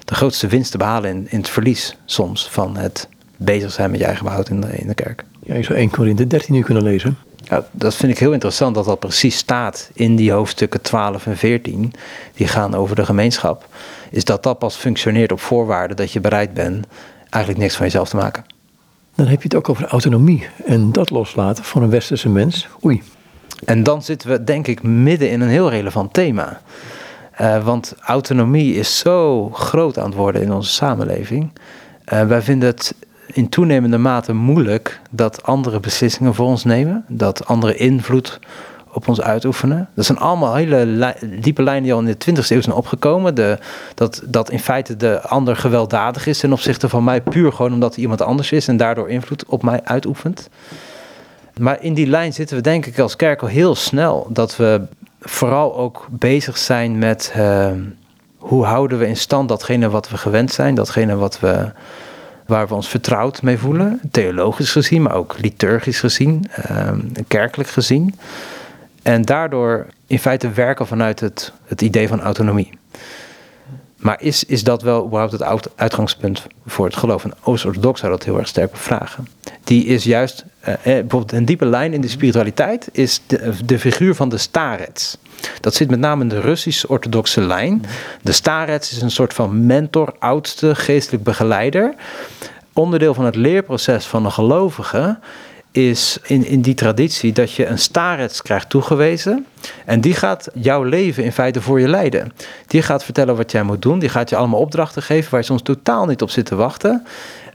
de grootste winst te behalen in, in het verlies soms van het bezig zijn met je eigen behoud in de, in de kerk. Ja, je zou 1 Korinthe 13 nu kunnen lezen. Ja, dat vind ik heel interessant dat dat precies staat in die hoofdstukken 12 en 14. Die gaan over de gemeenschap. Is dat dat pas functioneert op voorwaarde dat je bereid bent eigenlijk niks van jezelf te maken. Dan heb je het ook over autonomie en dat loslaten van een westerse mens. Oei. En dan zitten we denk ik midden in een heel relevant thema. Uh, want autonomie is zo groot aan het worden in onze samenleving. Uh, wij vinden het in toenemende mate moeilijk dat andere beslissingen voor ons nemen. Dat andere invloed op ons uitoefenen. Dat zijn allemaal hele diepe lijnen die al in de 20e eeuw zijn opgekomen. De, dat, dat in feite de ander gewelddadig is ten opzichte van mij, puur gewoon omdat hij iemand anders is en daardoor invloed op mij uitoefent. Maar in die lijn zitten we denk ik als kerk al heel snel. Dat we vooral ook bezig zijn met uh, hoe houden we in stand datgene wat we gewend zijn, datgene wat we, waar we ons vertrouwd mee voelen, theologisch gezien, maar ook liturgisch gezien, uh, kerkelijk gezien. En daardoor in feite werken vanuit het, het idee van autonomie. Maar is, is dat wel überhaupt het uitgangspunt voor het geloof? Een Oost-orthodox zou dat heel erg sterk bevragen. Die is juist, eh, eh, bijvoorbeeld een diepe lijn in de spiritualiteit, is de, de figuur van de starets. Dat zit met name in de Russisch-orthodoxe lijn. De starets is een soort van mentor, oudste, geestelijk begeleider. Onderdeel van het leerproces van een gelovige is in, in die traditie dat je een starets krijgt toegewezen. En die gaat jouw leven in feite voor je leiden. Die gaat vertellen wat jij moet doen. Die gaat je allemaal opdrachten geven waar je soms totaal niet op zit te wachten.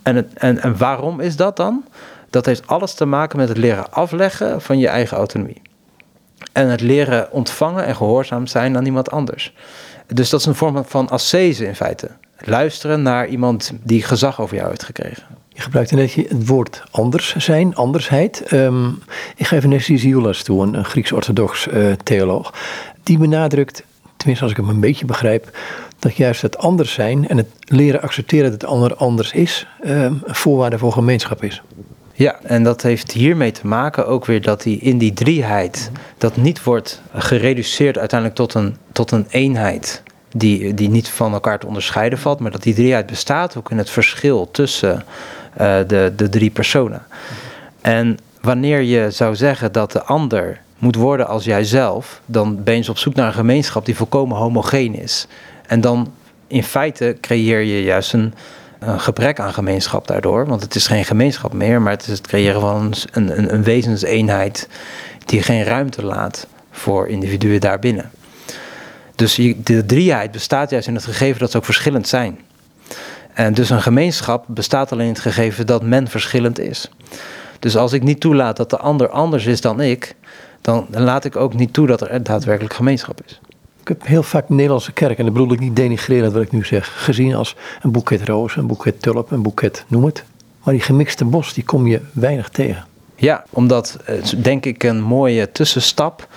En, het, en, en waarom is dat dan? Dat heeft alles te maken met het leren afleggen van je eigen autonomie. En het leren ontvangen en gehoorzaam zijn aan iemand anders. Dus dat is een vorm van ascese in feite. Luisteren naar iemand die gezag over jou heeft gekregen. Je gebruikte net het woord anders zijn, andersheid. Um, ik ga even naar Sizioulas toe, een, een Grieks-orthodox uh, theoloog. Die benadrukt, tenminste als ik hem een beetje begrijp, dat juist het anders zijn en het leren accepteren dat het ander anders is, um, een voorwaarde voor gemeenschap is. Ja, en dat heeft hiermee te maken ook weer dat die in die drieheid, dat niet wordt gereduceerd uiteindelijk tot een, tot een eenheid die, die niet van elkaar te onderscheiden valt, maar dat die drieheid bestaat ook in het verschil tussen uh, de, de drie personen. En wanneer je zou zeggen dat de ander moet worden als jijzelf, dan ben je op zoek naar een gemeenschap die volkomen homogeen is. En dan in feite creëer je juist een, een gebrek aan gemeenschap daardoor. Want het is geen gemeenschap meer, maar het is het creëren van een, een, een wezenseenheid die geen ruimte laat voor individuen daarbinnen. Dus de drieheid bestaat juist in het gegeven dat ze ook verschillend zijn. En dus een gemeenschap bestaat alleen in het gegeven dat men verschillend is. Dus als ik niet toelaat dat de ander anders is dan ik, dan laat ik ook niet toe dat er daadwerkelijk gemeenschap is. Ik heb heel vaak de Nederlandse kerk, en dat bedoel ik niet denigrerend wat ik nu zeg, gezien als een boeket rozen, een boeket tulp, een boeket, noem het. Maar die gemixte bos, die kom je weinig tegen. Ja, omdat het denk ik een mooie tussenstap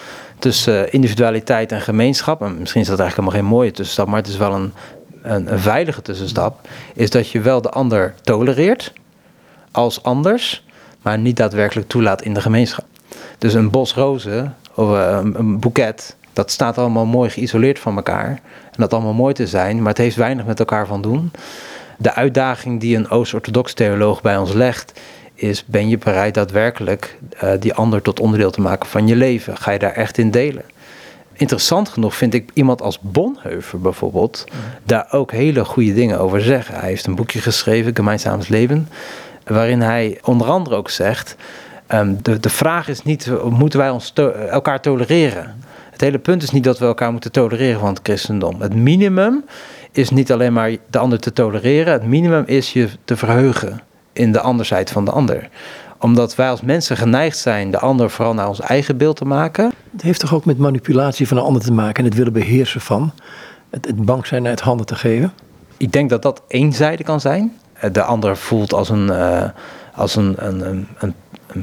tussen individualiteit en gemeenschap. En misschien is dat eigenlijk helemaal geen mooie tussenstap, maar het is wel een, een, veilige tussenstap. Is dat je wel de ander tolereert als anders, maar niet daadwerkelijk toelaat in de gemeenschap. Dus een bos rozen of eh, een, een boeket, dat staat allemaal mooi geïsoleerd van elkaar. En dat allemaal mooi te zijn, maar het heeft weinig met elkaar van doen. De uitdaging die een Oost-orthodox theoloog bij ons legt, is: ben je bereid daadwerkelijk uh, die ander tot onderdeel te maken van je leven? Ga je daar echt in delen? Interessant genoeg vind ik iemand als Bonheuver bijvoorbeeld daar ook hele goede dingen over zeggen. Hij heeft een boekje geschreven, Gemeinsames Leven, waarin hij onder andere ook zegt: um, de, de vraag is niet, moeten wij ons to elkaar tolereren? Het hele punt is niet dat we elkaar moeten tolereren van het christendom. Het minimum is niet alleen maar de ander te tolereren, het minimum is je te verheugen in de andersheid van de ander omdat wij als mensen geneigd zijn de ander vooral naar ons eigen beeld te maken. Het heeft toch ook met manipulatie van de ander te maken en het willen beheersen van. Het, het bang zijn uit handen te geven. Ik denk dat dat eenzijdig kan zijn. De ander voelt als een, uh, als een, een, een, een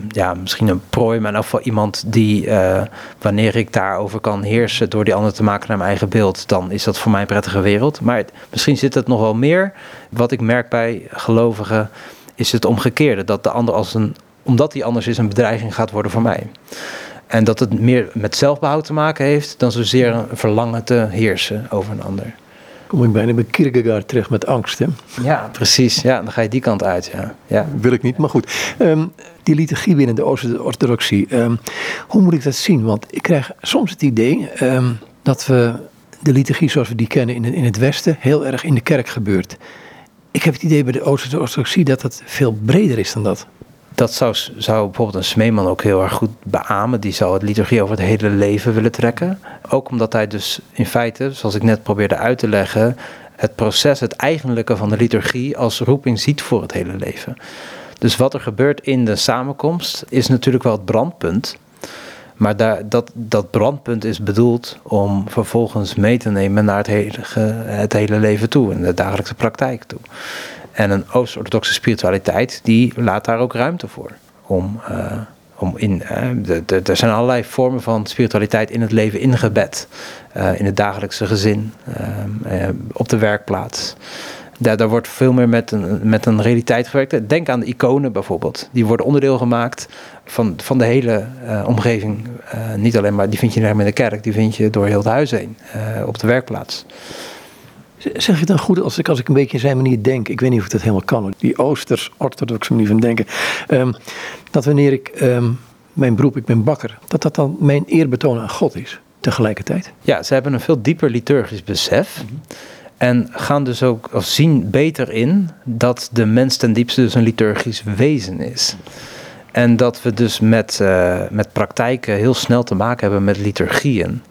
ja, misschien een prooi, maar in ieder geval iemand die, uh, wanneer ik daarover kan heersen door die ander te maken naar mijn eigen beeld, dan is dat voor mij een prettige wereld. Maar het, misschien zit het nog wel meer. Wat ik merk bij gelovigen is het omgekeerde. Dat de ander als een, omdat hij anders is, een bedreiging gaat worden voor mij. En dat het meer met zelfbehoud te maken heeft dan zozeer een verlangen te heersen over een ander. Kom ik bijna bij Kierkegaard terecht met angst, hè? Ja, precies. Ja, dan ga je die kant uit, ja. ja. Wil ik niet, maar goed. Um, die liturgie binnen de Oost-orthodoxie, um, hoe moet ik dat zien? Want ik krijg soms het idee um, dat we de liturgie zoals we die kennen in, in het Westen heel erg in de kerk gebeurt. Ik heb het idee bij de Oost-orthodoxie dat het veel breder is dan dat. Dat zou, zou bijvoorbeeld een Smeeman ook heel erg goed beamen. Die zou het liturgie over het hele leven willen trekken. Ook omdat hij dus in feite, zoals ik net probeerde uit te leggen, het proces, het eigenlijke van de liturgie als roeping ziet voor het hele leven. Dus wat er gebeurt in de samenkomst is natuurlijk wel het brandpunt. Maar dat, dat brandpunt is bedoeld om vervolgens mee te nemen naar het hele, het hele leven toe en de dagelijkse praktijk toe. En een Oost-orthodoxe spiritualiteit, die laat daar ook ruimte voor. Om, uh, om in, uh, er zijn allerlei vormen van spiritualiteit in het leven ingebed. Uh, in het dagelijkse gezin, op de werkplaats. Daar, daar wordt veel meer met een, met een realiteit gewerkt. Denk aan de iconen bijvoorbeeld. Die worden onderdeel gemaakt van, van de hele uh, omgeving. Uh, niet alleen maar, die vind je niet alleen in de kerk, die vind je door heel het huis heen, uh, op de werkplaats. Zeg je dan goed als ik, als ik een beetje zijn manier denk, ik weet niet of ik dat helemaal kan, die oosters-orthodoxe manier van denken, um, dat wanneer ik um, mijn beroep, ik ben bakker, dat dat dan mijn eerbetoon aan God is tegelijkertijd? Ja, ze hebben een veel dieper liturgisch besef. Mm -hmm. En gaan dus ook, of zien beter in dat de mens ten diepste dus een liturgisch wezen is. En dat we dus met, uh, met praktijken heel snel te maken hebben met liturgieën.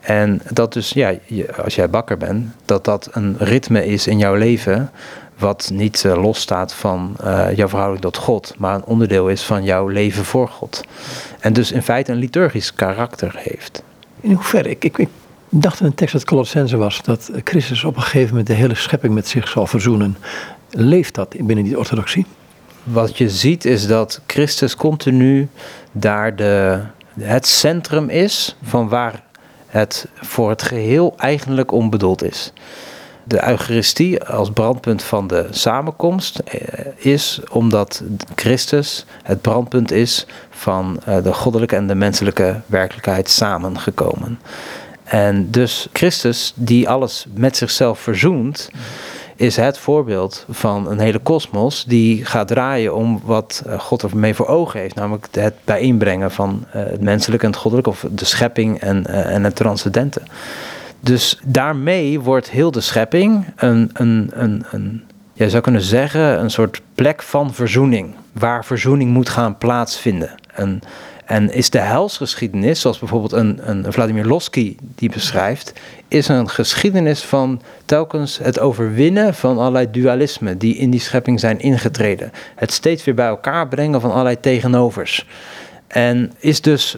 En dat dus, ja, als jij bakker bent, dat dat een ritme is in jouw leven. wat niet uh, losstaat van uh, jouw verhouding tot God, maar een onderdeel is van jouw leven voor God. En dus in feite een liturgisch karakter heeft. In hoeverre? Ik, ik, ik dacht in een tekst dat Colossense was dat Christus op een gegeven moment de hele schepping met zich zal verzoenen. Leeft dat binnen die orthodoxie? Wat je ziet is dat Christus continu daar de, het centrum is van waar het voor het geheel eigenlijk onbedoeld is. De Eucharistie als brandpunt van de samenkomst is omdat Christus het brandpunt is van de goddelijke en de menselijke werkelijkheid samengekomen. En dus Christus, die alles met zichzelf verzoent, is het voorbeeld van een hele kosmos die gaat draaien om wat eh, God ermee voor ogen heeft. Namelijk het bijeenbrengen van eh, het menselijke en het goddelijke, of de schepping en, uh, en het transcendente. Dus daarmee wordt heel de schepping een, een, een, een jij zou kunnen zeggen, een soort plek van verzoening, waar verzoening moet gaan plaatsvinden. En, en is de helsgeschiedenis, zoals bijvoorbeeld een, een Vladimir Losky die beschrijft, is een geschiedenis van telkens het overwinnen van allerlei dualismen die in die schepping zijn ingetreden. Het steeds weer bij elkaar brengen van allerlei tegenovers. En is dus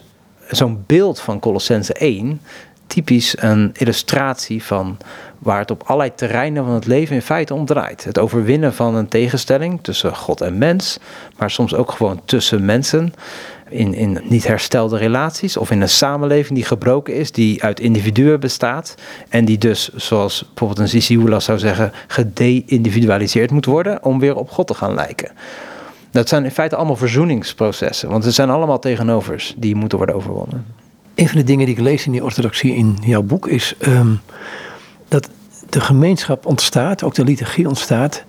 zo'n beeld van Colossense 1 typisch een illustratie van waar het op allerlei terreinen van het leven in feite om draait. Het overwinnen van een tegenstelling tussen God en mens, maar soms ook gewoon tussen mensen. In, in niet herstelde relaties of in een samenleving die gebroken is, die uit individuen bestaat en die dus, zoals bijvoorbeeld een Sisi zou zeggen, gede-individualiseerd moet worden om weer op God te gaan lijken. Dat zijn in feite allemaal verzoeningsprocessen, want het zijn allemaal tegenovers die moeten worden overwonnen. Een van de dingen die ik lees in die orthodoxie in jouw boek is ehm, dat de gemeenschap ontstaat, ook de liturgie ontstaat,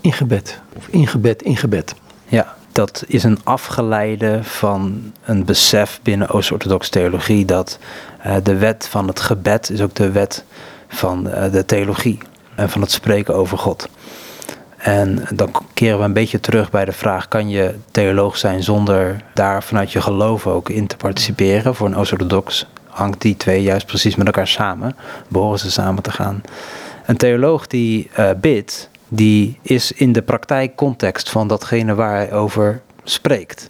in gebed. Of in gebed, in gebed. Ja, dat is een afgeleide van een besef binnen Oost-Orthodoxe theologie dat uh, de wet van het gebed is ook de wet van uh, de theologie en van het spreken over God. En dan keren we een beetje terug bij de vraag: kan je theoloog zijn zonder daar vanuit je geloof ook in te participeren? Voor een orthodox hangt die twee juist precies met elkaar samen, behoren ze samen te gaan. Een theoloog die uh, bidt, die is in de praktijkcontext van datgene waar hij over spreekt.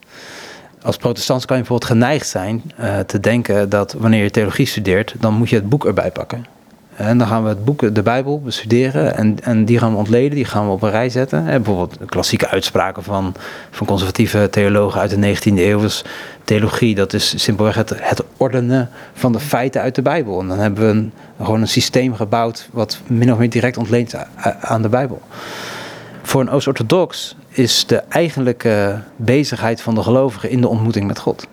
Als protestant kan je bijvoorbeeld geneigd zijn uh, te denken dat wanneer je theologie studeert, dan moet je het boek erbij pakken. En dan gaan we het boek, de Bijbel, bestuderen en, en die gaan we ontleden, die gaan we op een rij zetten. En bijvoorbeeld klassieke uitspraken van, van conservatieve theologen uit de 19e eeuw. Dus theologie, dat is simpelweg het, het ordenen van de feiten uit de Bijbel. En dan hebben we gewoon een systeem gebouwd wat min of meer direct ontleent aan de Bijbel. Voor een Oost-orthodox is de eigenlijke bezigheid van de gelovigen in de ontmoeting met God.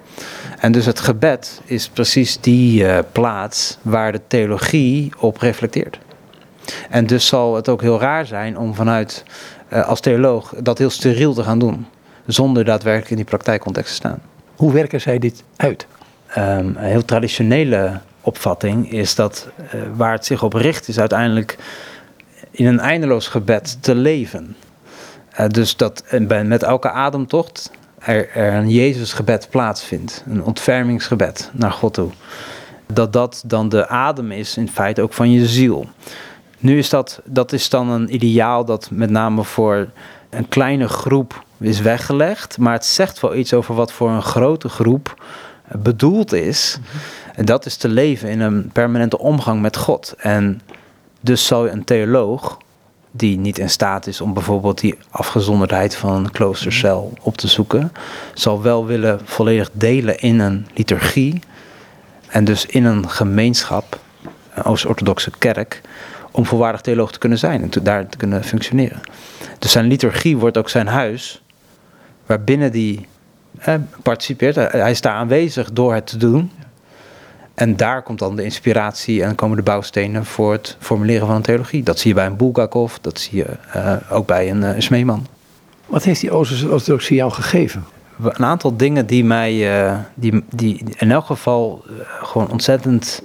En dus het gebed is precies die uh, plaats waar de theologie op reflecteert. En dus zal het ook heel raar zijn om vanuit, uh, als theoloog, dat heel steriel te gaan doen. Zonder daadwerkelijk in die praktijkcontext te staan. Hoe werken zij dit uit? Um, een heel traditionele opvatting is dat uh, waar het zich op richt, is uiteindelijk in een eindeloos gebed te leven. dus dat met elke ademtocht er, er een Jezusgebed plaatsvindt. Een ontfermingsgebed naar God toe. Dat dat dan de adem is in feite ook van je ziel. Nu is dat, dat is dan een ideaal dat met name voor een kleine groep is weggelegd. Maar het zegt wel iets over wat voor een grote groep bedoeld is. En dat is te leven in een permanente omgang met God. En dus zou een theoloog die niet in staat is om bijvoorbeeld die afgezonderdheid van een kloostercel op te zoeken, zal wel willen volledig delen in een liturgie en dus in een gemeenschap, een Oost-Orthodoxe kerk, om volwaardig theoloog te kunnen zijn en daar te kunnen functioneren. Dus zijn liturgie wordt ook zijn huis, waarbinnen die participeert. Hij is daar aanwezig door het te doen. En daar komt dan de inspiratie en komen de bouwstenen voor het formuleren van een theologie. Dat zie je bij een Bulgakov, dat zie je uh, ook bij een uh, Smeeman. Wat heeft die Oost-orthodoxie jou gegeven? Een aantal dingen die mij, uh, die, die in elk geval gewoon ontzettend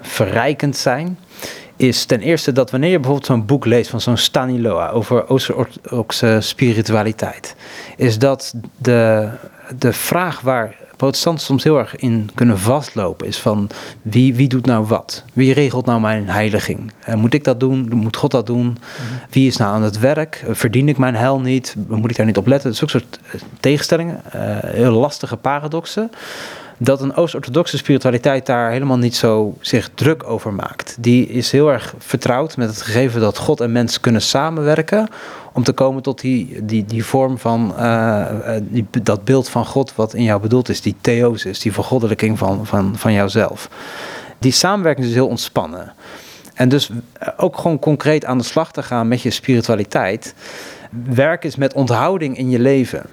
verrijkend zijn. Is ten eerste dat wanneer je bijvoorbeeld zo'n boek leest van zo'n Staniloa over Oost-orthodoxe spiritualiteit, is dat de, de vraag waar protestanten soms heel erg in kunnen vastlopen. Is van wie, wie doet nou wat? Wie regelt nou mijn heiliging? Uh, moet ik dat doen? Moet God dat doen? Wie is nou aan het werk? Uh, verdien ik mijn hel niet? Moet ik daar niet op letten? Dat is ook soort eh, tegenstellingen. heel lastige paradoxen dat een Oost-orthodoxe spiritualiteit daar helemaal niet zo zich druk over maakt. Die is heel erg vertrouwd met het gegeven dat God en mens kunnen samenwerken om te komen tot die, die, die vorm van uh, die, dat beeld van God wat in jou bedoeld is, die theosis, die vergoddelijking van, van, van jouzelf. Die samenwerking is heel ontspannen. En dus eh, ook gewoon concreet aan de slag te gaan met je spiritualiteit. Werk is met onthouding in je leven.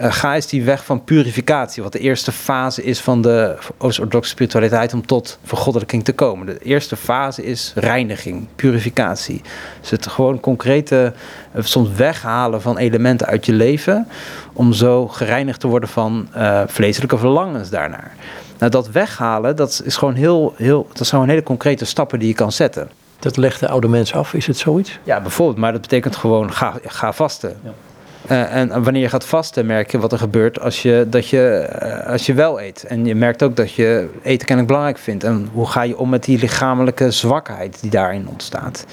Uh, ga eens die weg van purificatie, wat de eerste fase is van de Oost-orthodoxe spiritualiteit om tot vergoddelijking te komen. De eerste fase is reiniging, purificatie. Dus het gewoon concrete, uh, soms weghalen van elementen uit je leven, om zo gereinigd te worden van uh, vleeselijke verlangens daarnaar. Nou, dat weghalen, dat is gewoon heel, heel, dat zijn gewoon hele concrete stappen die je kan zetten. Dat legt de oude mens af, is het zoiets? Ja, bijvoorbeeld, maar dat betekent gewoon ga, ga vasten. Ja. Uh, en wanneer je gaat vasten, merk je wat er gebeurt als je, dat je, uh, als je wel eet. En je merkt ook dat je eten kennelijk belangrijk vindt. En hoe ga je om met die lichamelijke zwakheid die daarin ontstaat?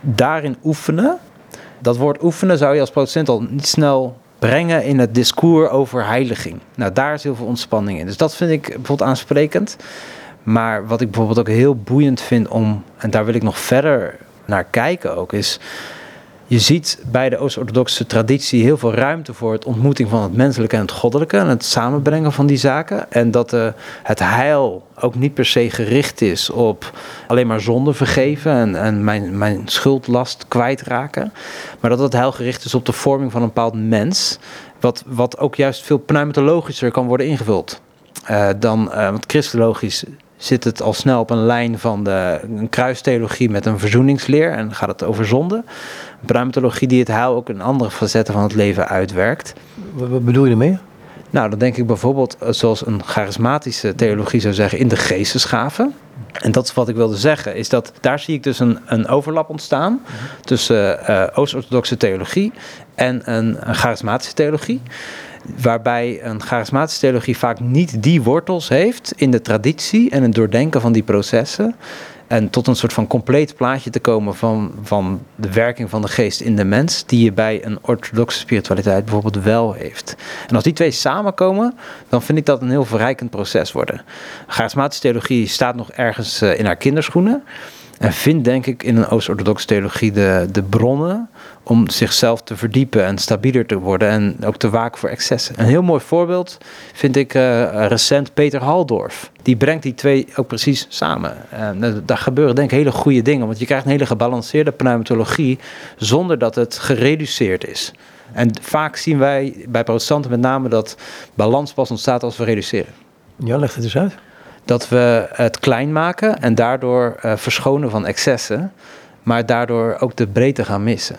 Daarin oefenen, dat woord oefenen zou je als protestant al niet snel brengen in het discours over heiliging. Nou, daar is heel veel ontspanning in. Dus dat vind ik bijvoorbeeld aansprekend. Maar wat ik bijvoorbeeld ook heel boeiend vind om, en daar wil ik nog verder naar kijken ook, is je ziet bij de Oost-Orthodoxe traditie heel veel ruimte voor het ontmoeting van het menselijke en het goddelijke en het samenbrengen van die zaken. En dat uh, het heil ook niet per se gericht is op alleen maar zonde vergeven en, en mijn, mijn schuldlast kwijtraken. Maar dat het heil gericht is op de vorming van een bepaald mens. Wat, wat ook juist veel pneumatologischer kan worden ingevuld. Uh, dan, uh, want christologisch zit het al snel op een lijn van de, een kruistheologie met een verzoeningsleer en gaat het over zonde. Een pneumatologie die het heil ook in andere facetten van het leven uitwerkt. Wat bedoel je ermee? Nou, dan denk ik bijvoorbeeld, eh, zoals een charismatische theologie zou zeggen, in de geestesgaven. En dat is wat ik wilde zeggen, is dat daar zie ik dus een, een overlap ontstaan tussen uh, Oost-orthodoxe theologie en een, een charismatische theologie waarbij een charismatische theologie vaak niet die wortels heeft in de traditie en het doordenken van die processen. En tot een soort van compleet plaatje te komen van, van de werking van de geest in de mens, die je bij een orthodoxe spiritualiteit bijvoorbeeld wel heeft. En als die twee samenkomen, dan vind ik dat een heel verrijkend proces worden. Charismatische theologie staat nog ergens eh, in haar kinderschoenen. En vindt denk ik in een Oost-orthodoxe theologie de, de bronnen om zichzelf te verdiepen en stabieler te worden en ook te waken voor excessen. Een heel mooi voorbeeld vind ik uh, recent Peter Haldorf. Die brengt die twee ook precies samen. En daar gebeuren denk ik hele goede dingen, want je krijgt een hele gebalanceerde pneumatologie zonder dat het gereduceerd is. En vaak zien wij bij protestanten met name dat balans pas ontstaat als we reduceren. Ja, leg het eens uit. Dat we het klein maken en daardoor uh, verschonen van excessen, maar daardoor ook de breedte gaan missen.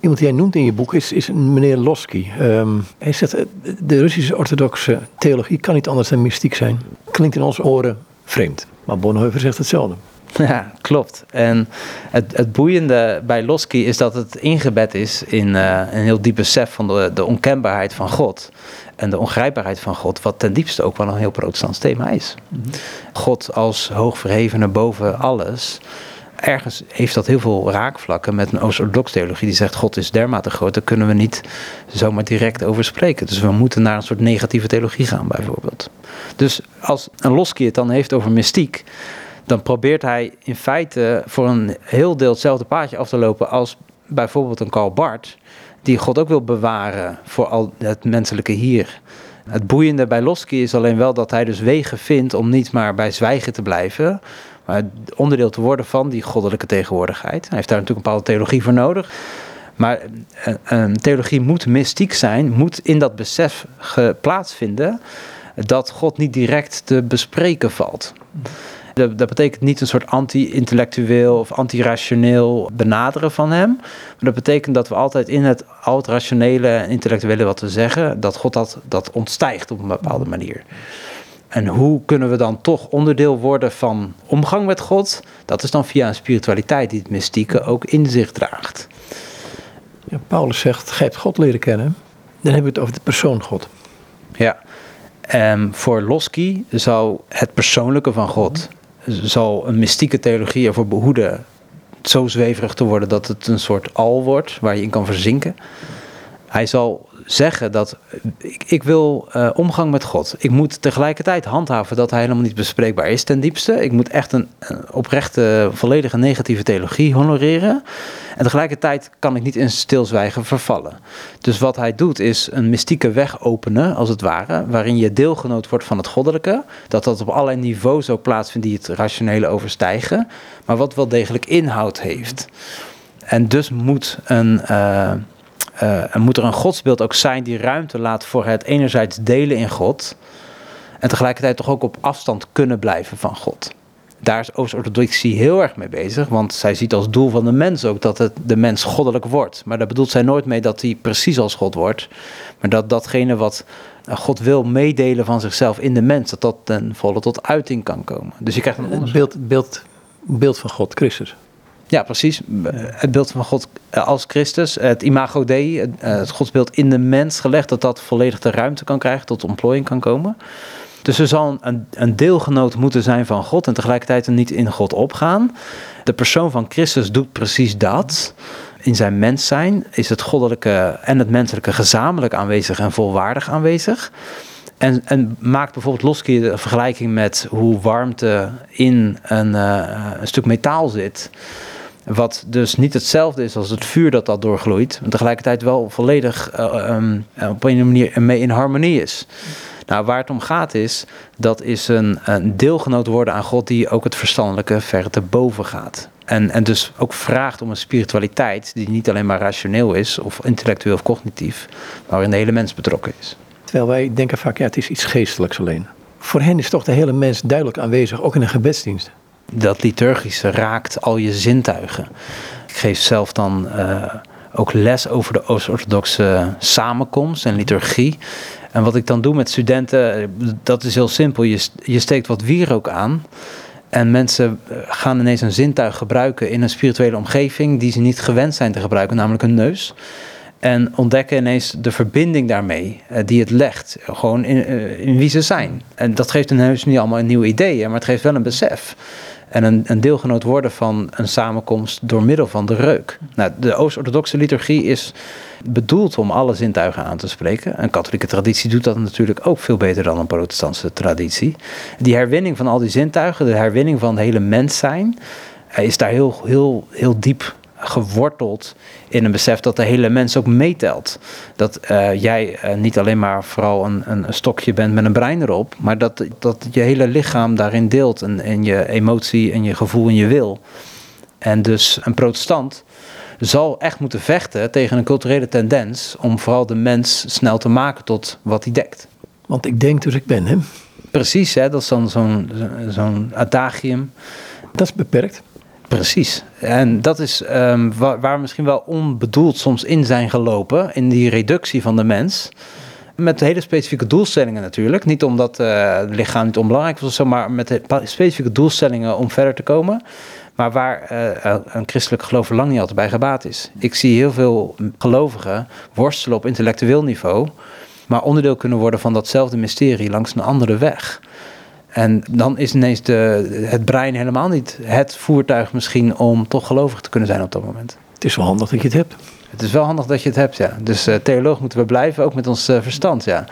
Iemand die jij noemt in je boek is, is meneer Losky. Um, hij zegt, eh, de Russische orthodoxe theologie kan niet anders dan mystiek zijn. Klinkt in onze oren vreemd, maar Bonhoeffer zegt hetzelfde. *laughs* Ja, klopt. En het, het boeiende bij Losky is dat het ingebed is in uh, een heel diep besef van de, de onkenbaarheid van God. En de ongrijpbaarheid van God, wat ten diepste ook wel een heel protestants thema is. -hmm. God als hoogverhevene boven alles ergens heeft dat heel veel raakvlakken met een Oost-orthodox theologie die zegt God is dermate groot, daar kunnen we niet zomaar direct over spreken. Dus we moeten naar een soort negatieve theologie gaan bijvoorbeeld. Dus als een Losky het dan heeft over mystiek, dan probeert hij in feite voor een heel deel hetzelfde paadje af te lopen als bijvoorbeeld een Karl Barth, die God ook wil bewaren voor al het menselijke hier. Het boeiende bij Losky is alleen wel dat hij dus wegen vindt om niet maar bij zwijgen te blijven, maar onderdeel te worden van die goddelijke tegenwoordigheid. Hij heeft daar natuurlijk een bepaalde theologie voor nodig. Maar een, een theologie moet mystiek zijn, moet in dat besef plaatsvinden dat God niet direct te bespreken valt. Dat, dat betekent niet een soort anti-intellectueel of anti-rationeel benaderen van hem. Maar dat betekent dat we altijd in het al het rationele en intellectuele wat we zeggen, dat God dat, dat ontstijgt op een bepaalde manier. En hoe kunnen we dan toch onderdeel worden van omgang met God? Dat is dan via een spiritualiteit die het mystieke ook in zich draagt. Ja, Paulus zegt, gij hebt God leren kennen. Dan hebben we het over de persoon God. Ja, en voor Losky zou het persoonlijke van God, zal een mystieke theologie ervoor behoeden zo zweverig te worden dat het een soort al wordt waar je in kan verzinken. Hij zal zeggen dat ik, ik wil uh, omgang met God. Ik moet tegelijkertijd handhaven dat hij helemaal niet bespreekbaar is ten diepste. Ik moet echt een, oprechte, volledige negatieve theologie honoreren. En tegelijkertijd kan ik niet in stilzwijgen vervallen. Dus wat hij doet is een mystieke weg openen, als het ware, waarin je deelgenoot wordt van het goddelijke. Dat dat op allerlei niveaus ook plaatsvindt die het rationele overstijgen, maar wat wel degelijk inhoud heeft. En dus moet een. Uh, uh, moet er een godsbeeld ook zijn die ruimte laat voor het enerzijds delen in God. En tegelijkertijd toch ook op afstand kunnen blijven van God. Daar is Oost-orthodoxie heel erg mee bezig. Want zij ziet als doel van de mens ook dat het de mens goddelijk wordt. Maar daar bedoelt zij nooit mee dat hij precies als God wordt. Maar dat datgene wat God wil meedelen van zichzelf in de mens, dat dat ten volle tot uiting kan komen. Dus je krijgt een beeld, beeld beeld van God, Christus. Ja, precies. Het beeld van God als Christus, het imago Dei, het, het godsbeeld in de mens gelegd, dat dat volledig de ruimte kan krijgen, tot ontplooiing kan komen. Dus er zal een, een deelgenoot moeten zijn van God en tegelijkertijd er niet in God opgaan. De persoon van Christus doet precies dat. In zijn mens zijn is het goddelijke en het menselijke gezamenlijk aanwezig en volwaardig aanwezig. En, en maakt bijvoorbeeld Losky de vergelijking met hoe warmte in een, uh, een stuk metaal zit. Wat dus niet hetzelfde is als het vuur dat dat doorgloeit. Maar tegelijkertijd wel volledig uh, um, op een manier mee in harmonie is. Nou, waar het om gaat is, dat is een, een deelgenoot worden aan God die ook het verstandelijke ver te boven gaat. En, en dus ook vraagt om een spiritualiteit die niet alleen maar rationeel is of intellectueel of cognitief, maar waarin de hele mens betrokken is. Terwijl wij denken vaak, ja, het is iets geestelijks alleen. Voor hen is toch de hele mens duidelijk aanwezig, ook in een gebedsdienst. Dat liturgische raakt al je zintuigen. Ik geef zelf dan uh, ook les over de Oost-Orthodoxe samenkomst en liturgie. En wat ik dan doe met studenten, dat is heel simpel. Je, je steekt wat wierook aan. En mensen eh, gaan ineens een zintuig gebruiken in een spirituele omgeving die ze niet gewend zijn te gebruiken, namelijk een neus. En ontdekken ineens de verbinding daarmee, eh, die het legt, gewoon in, eh, wie ze zijn. En dat geeft een neus niet allemaal een nieuw idee, maar het geeft wel een besef. En een, deelgenoot worden van een samenkomst door middel van de reuk. Nou, de Oost-Orthodoxe liturgie is bedoeld om alle zintuigen aan te spreken. Een katholieke traditie doet dat natuurlijk ook veel beter dan een protestantse traditie. Die herwinning van al die zintuigen, de herwinning van het hele mens zijn, is daar heel, heel, heel diep geworteld in een besef dat de hele mens ook meetelt. Dat uh, jij uh, niet alleen maar vooral een, een, stokje bent met een brein erop, maar dat, dat je hele lichaam daarin deelt en, en je emotie en je gevoel en je wil. En dus een protestant zal echt moeten vechten tegen een culturele tendens om vooral de mens snel te maken tot wat hij dekt. Want ik denk dus ik ben, hè? Precies, hè? dat is dan zo'n zo'n adagium. Dat is beperkt. Precies. En dat is um, waar, waar, misschien wel onbedoeld soms in zijn gelopen, in die reductie van de mens. Met hele specifieke doelstellingen natuurlijk. Niet omdat uh, het lichaam niet onbelangrijk was of maar met specifieke doelstellingen om verder te komen. Maar waar uh, een christelijk geloof lang niet altijd bij gebaat is. Ik zie heel veel gelovigen worstelen op intellectueel niveau, maar onderdeel kunnen worden van datzelfde mysterie langs een andere weg. En dan is ineens de, het brein helemaal niet het voertuig misschien om toch gelovig te kunnen zijn op dat moment. Het is wel handig dat je het hebt. Het is wel handig dat je het hebt, ja. Dus uh, theoloog moeten we blijven, ook met ons uh, verstand, ja.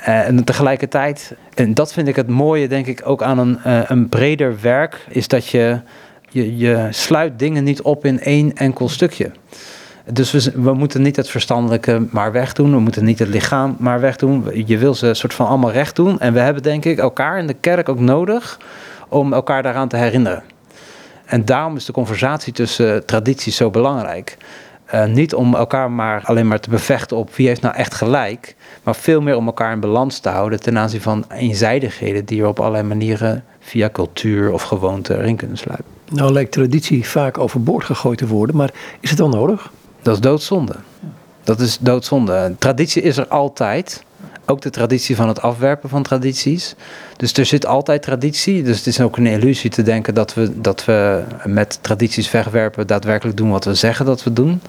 Uh, en tegelijkertijd, en dat vind ik het mooie, denk ik, ook aan een, een breder werk, is dat je, je, je sluit dingen niet op in één enkel stukje. Dus we, we, moeten niet het verstandelijke maar wegdoen. We moeten niet het lichaam maar wegdoen. Je wil ze soort van allemaal recht doen. En we hebben denk ik elkaar in de kerk ook nodig om elkaar daaraan te herinneren. En daarom is de conversatie tussen tradities zo belangrijk. Uh, niet om elkaar maar alleen maar te bevechten op wie heeft nou echt gelijk. Maar veel meer om elkaar in balans te houden ten aanzien van eenzijdigheden die er op allerlei manieren via cultuur of gewoonte erin kunnen sluipen. Nou lijkt traditie vaak overboord gegooid te worden, maar is het dan nodig? Dat is doodzonde. Dat is doodzonde. Traditie is er altijd. Ook de traditie van het afwerpen van tradities. Dus er zit altijd traditie. Dus het is ook een illusie te denken dat we, dat we met tradities wegwerpen daadwerkelijk doen wat we zeggen dat we doen.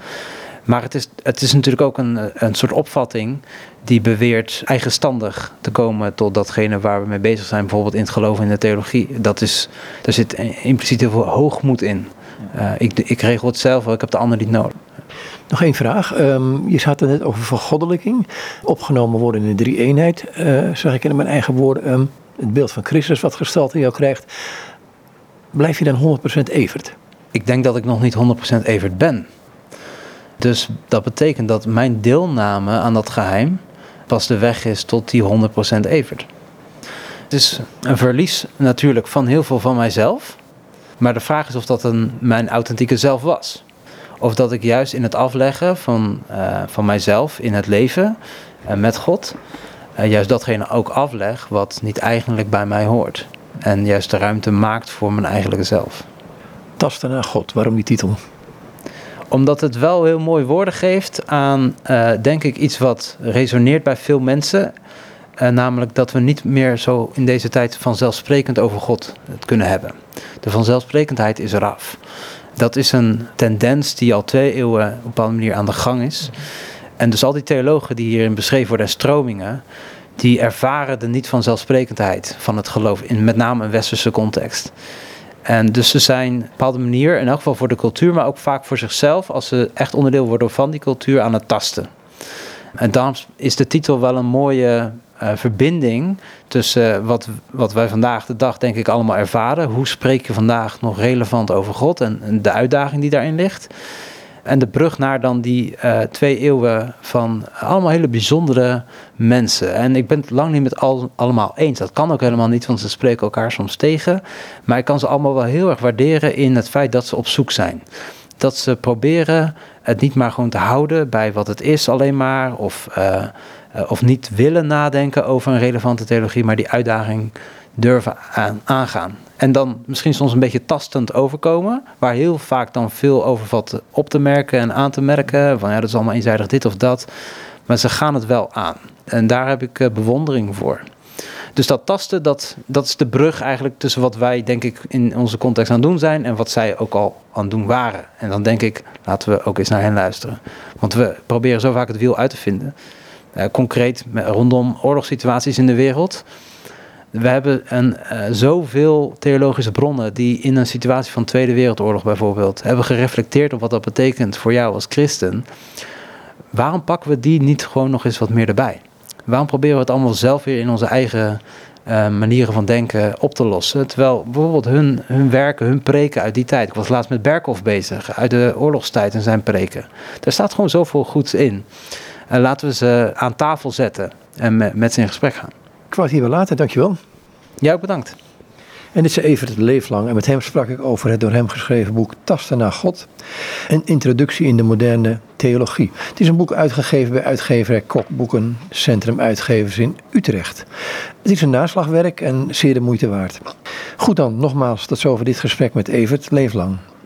Maar het is, het is natuurlijk ook een, een soort opvatting die beweert eigenstandig te komen tot datgene waar we mee bezig zijn, bijvoorbeeld in het geloven in de theologie. Dat is, daar zit impliciet heel veel hoogmoed in. Uh, ik, ik regel het zelf, ik heb de ander niet nodig. Nog één vraag. Um, je had het net over vergoddelijking. Opgenomen worden in de drie eenheid. Uh, ik in mijn eigen woorden um, het beeld van Christus wat gesteld in jou krijgt. Blijf je dan 100% Evert? Ik denk dat ik nog niet 100% Evert ben. Dus dat betekent dat mijn deelname aan dat geheim pas de weg is tot die 100% Evert. Het is een verlies natuurlijk van heel veel van mijzelf. Maar de vraag is of dat een, mijn authentieke zelf was. Of dat ik juist in het afleggen van, uh, van mijzelf in het leven uh, met God, uh, juist datgene ook afleg wat niet eigenlijk bij mij hoort. En juist de ruimte maakt voor mijn eigenlijke zelf. Tasten naar God, waarom die titel? Omdat het wel heel mooi woorden geeft aan, denk ik, iets wat resoneert bij veel mensen. namelijk dat we niet meer zo in deze tijd vanzelfsprekend over God het kunnen hebben. De vanzelfsprekendheid is eraf. Dat is een tendens die al twee eeuwen op een bepaalde manier aan de gang is. En dus al die theologen die hierin beschreven worden en stromingen, die ervaren de niet vanzelfsprekendheid van het geloof in met name een westerse context. En dus ze zijn op een bepaalde manier, in elk geval voor de cultuur, maar ook vaak voor zichzelf, als ze echt onderdeel worden van die cultuur, aan het tasten. En daarom is de titel wel een mooie uh, verbinding tussen wat, wat wij vandaag de dag denk ik allemaal ervaren. Hoe spreek je vandaag nog relevant over God en, de uitdaging die daarin ligt. En de brug naar dan die uh, twee eeuwen van allemaal hele bijzondere mensen. En ik ben het lang niet met al, allemaal eens. Dat kan ook helemaal niet, want ze spreken elkaar soms tegen. Maar ik kan ze allemaal wel heel erg waarderen in het feit dat ze op zoek zijn. Dat ze proberen het niet maar gewoon te houden bij wat het is alleen maar. Of, uh, of niet willen nadenken over een relevante theologie, maar die uitdaging durven aan, aangaan. En dan misschien soms een beetje tastend overkomen, waar heel vaak dan veel over valt op te merken en aan te merken. Van ja, dat is allemaal eenzijdig dit of dat. Maar ze gaan het wel aan. En daar heb ik uh, bewondering voor. Dus dat tasten, dat, dat is de brug eigenlijk tussen wat wij, denk ik, in onze context aan het doen zijn en wat zij ook al aan het doen waren. En dan denk ik, laten we ook eens naar hen luisteren. Want we proberen zo vaak het wiel uit te vinden. Uh, concreet rondom oorlogssituaties in de wereld we hebben een, uh, zoveel theologische bronnen die in een situatie van Tweede Wereldoorlog bijvoorbeeld hebben gereflecteerd op wat dat betekent voor jou als christen. Waarom pakken we die niet gewoon nog eens wat meer erbij? Waarom proberen we het allemaal zelf weer in onze eigen uh, manieren van denken op te lossen? Terwijl bijvoorbeeld hun, hun werken, hun preken uit die tijd. Ik was laatst met Berkhoff bezig, uit de oorlogstijd en zijn preken. Daar staat gewoon zoveel goeds in. En laten we ze aan tafel zetten en met, met ze in gesprek gaan. Het hier wel laten, dankjewel. Ja, ook bedankt. En dit is Evert Leeflang en met hem sprak ik over het door hem geschreven boek Tasten naar God. Een introductie in de moderne theologie. Het is een boek uitgegeven bij uitgeverij Kok Boeken, Centrum Uitgevers in Utrecht. Het is een naslagwerk en zeer de moeite waard. Goed dan, nogmaals tot zover dit gesprek met Evert Leeflang.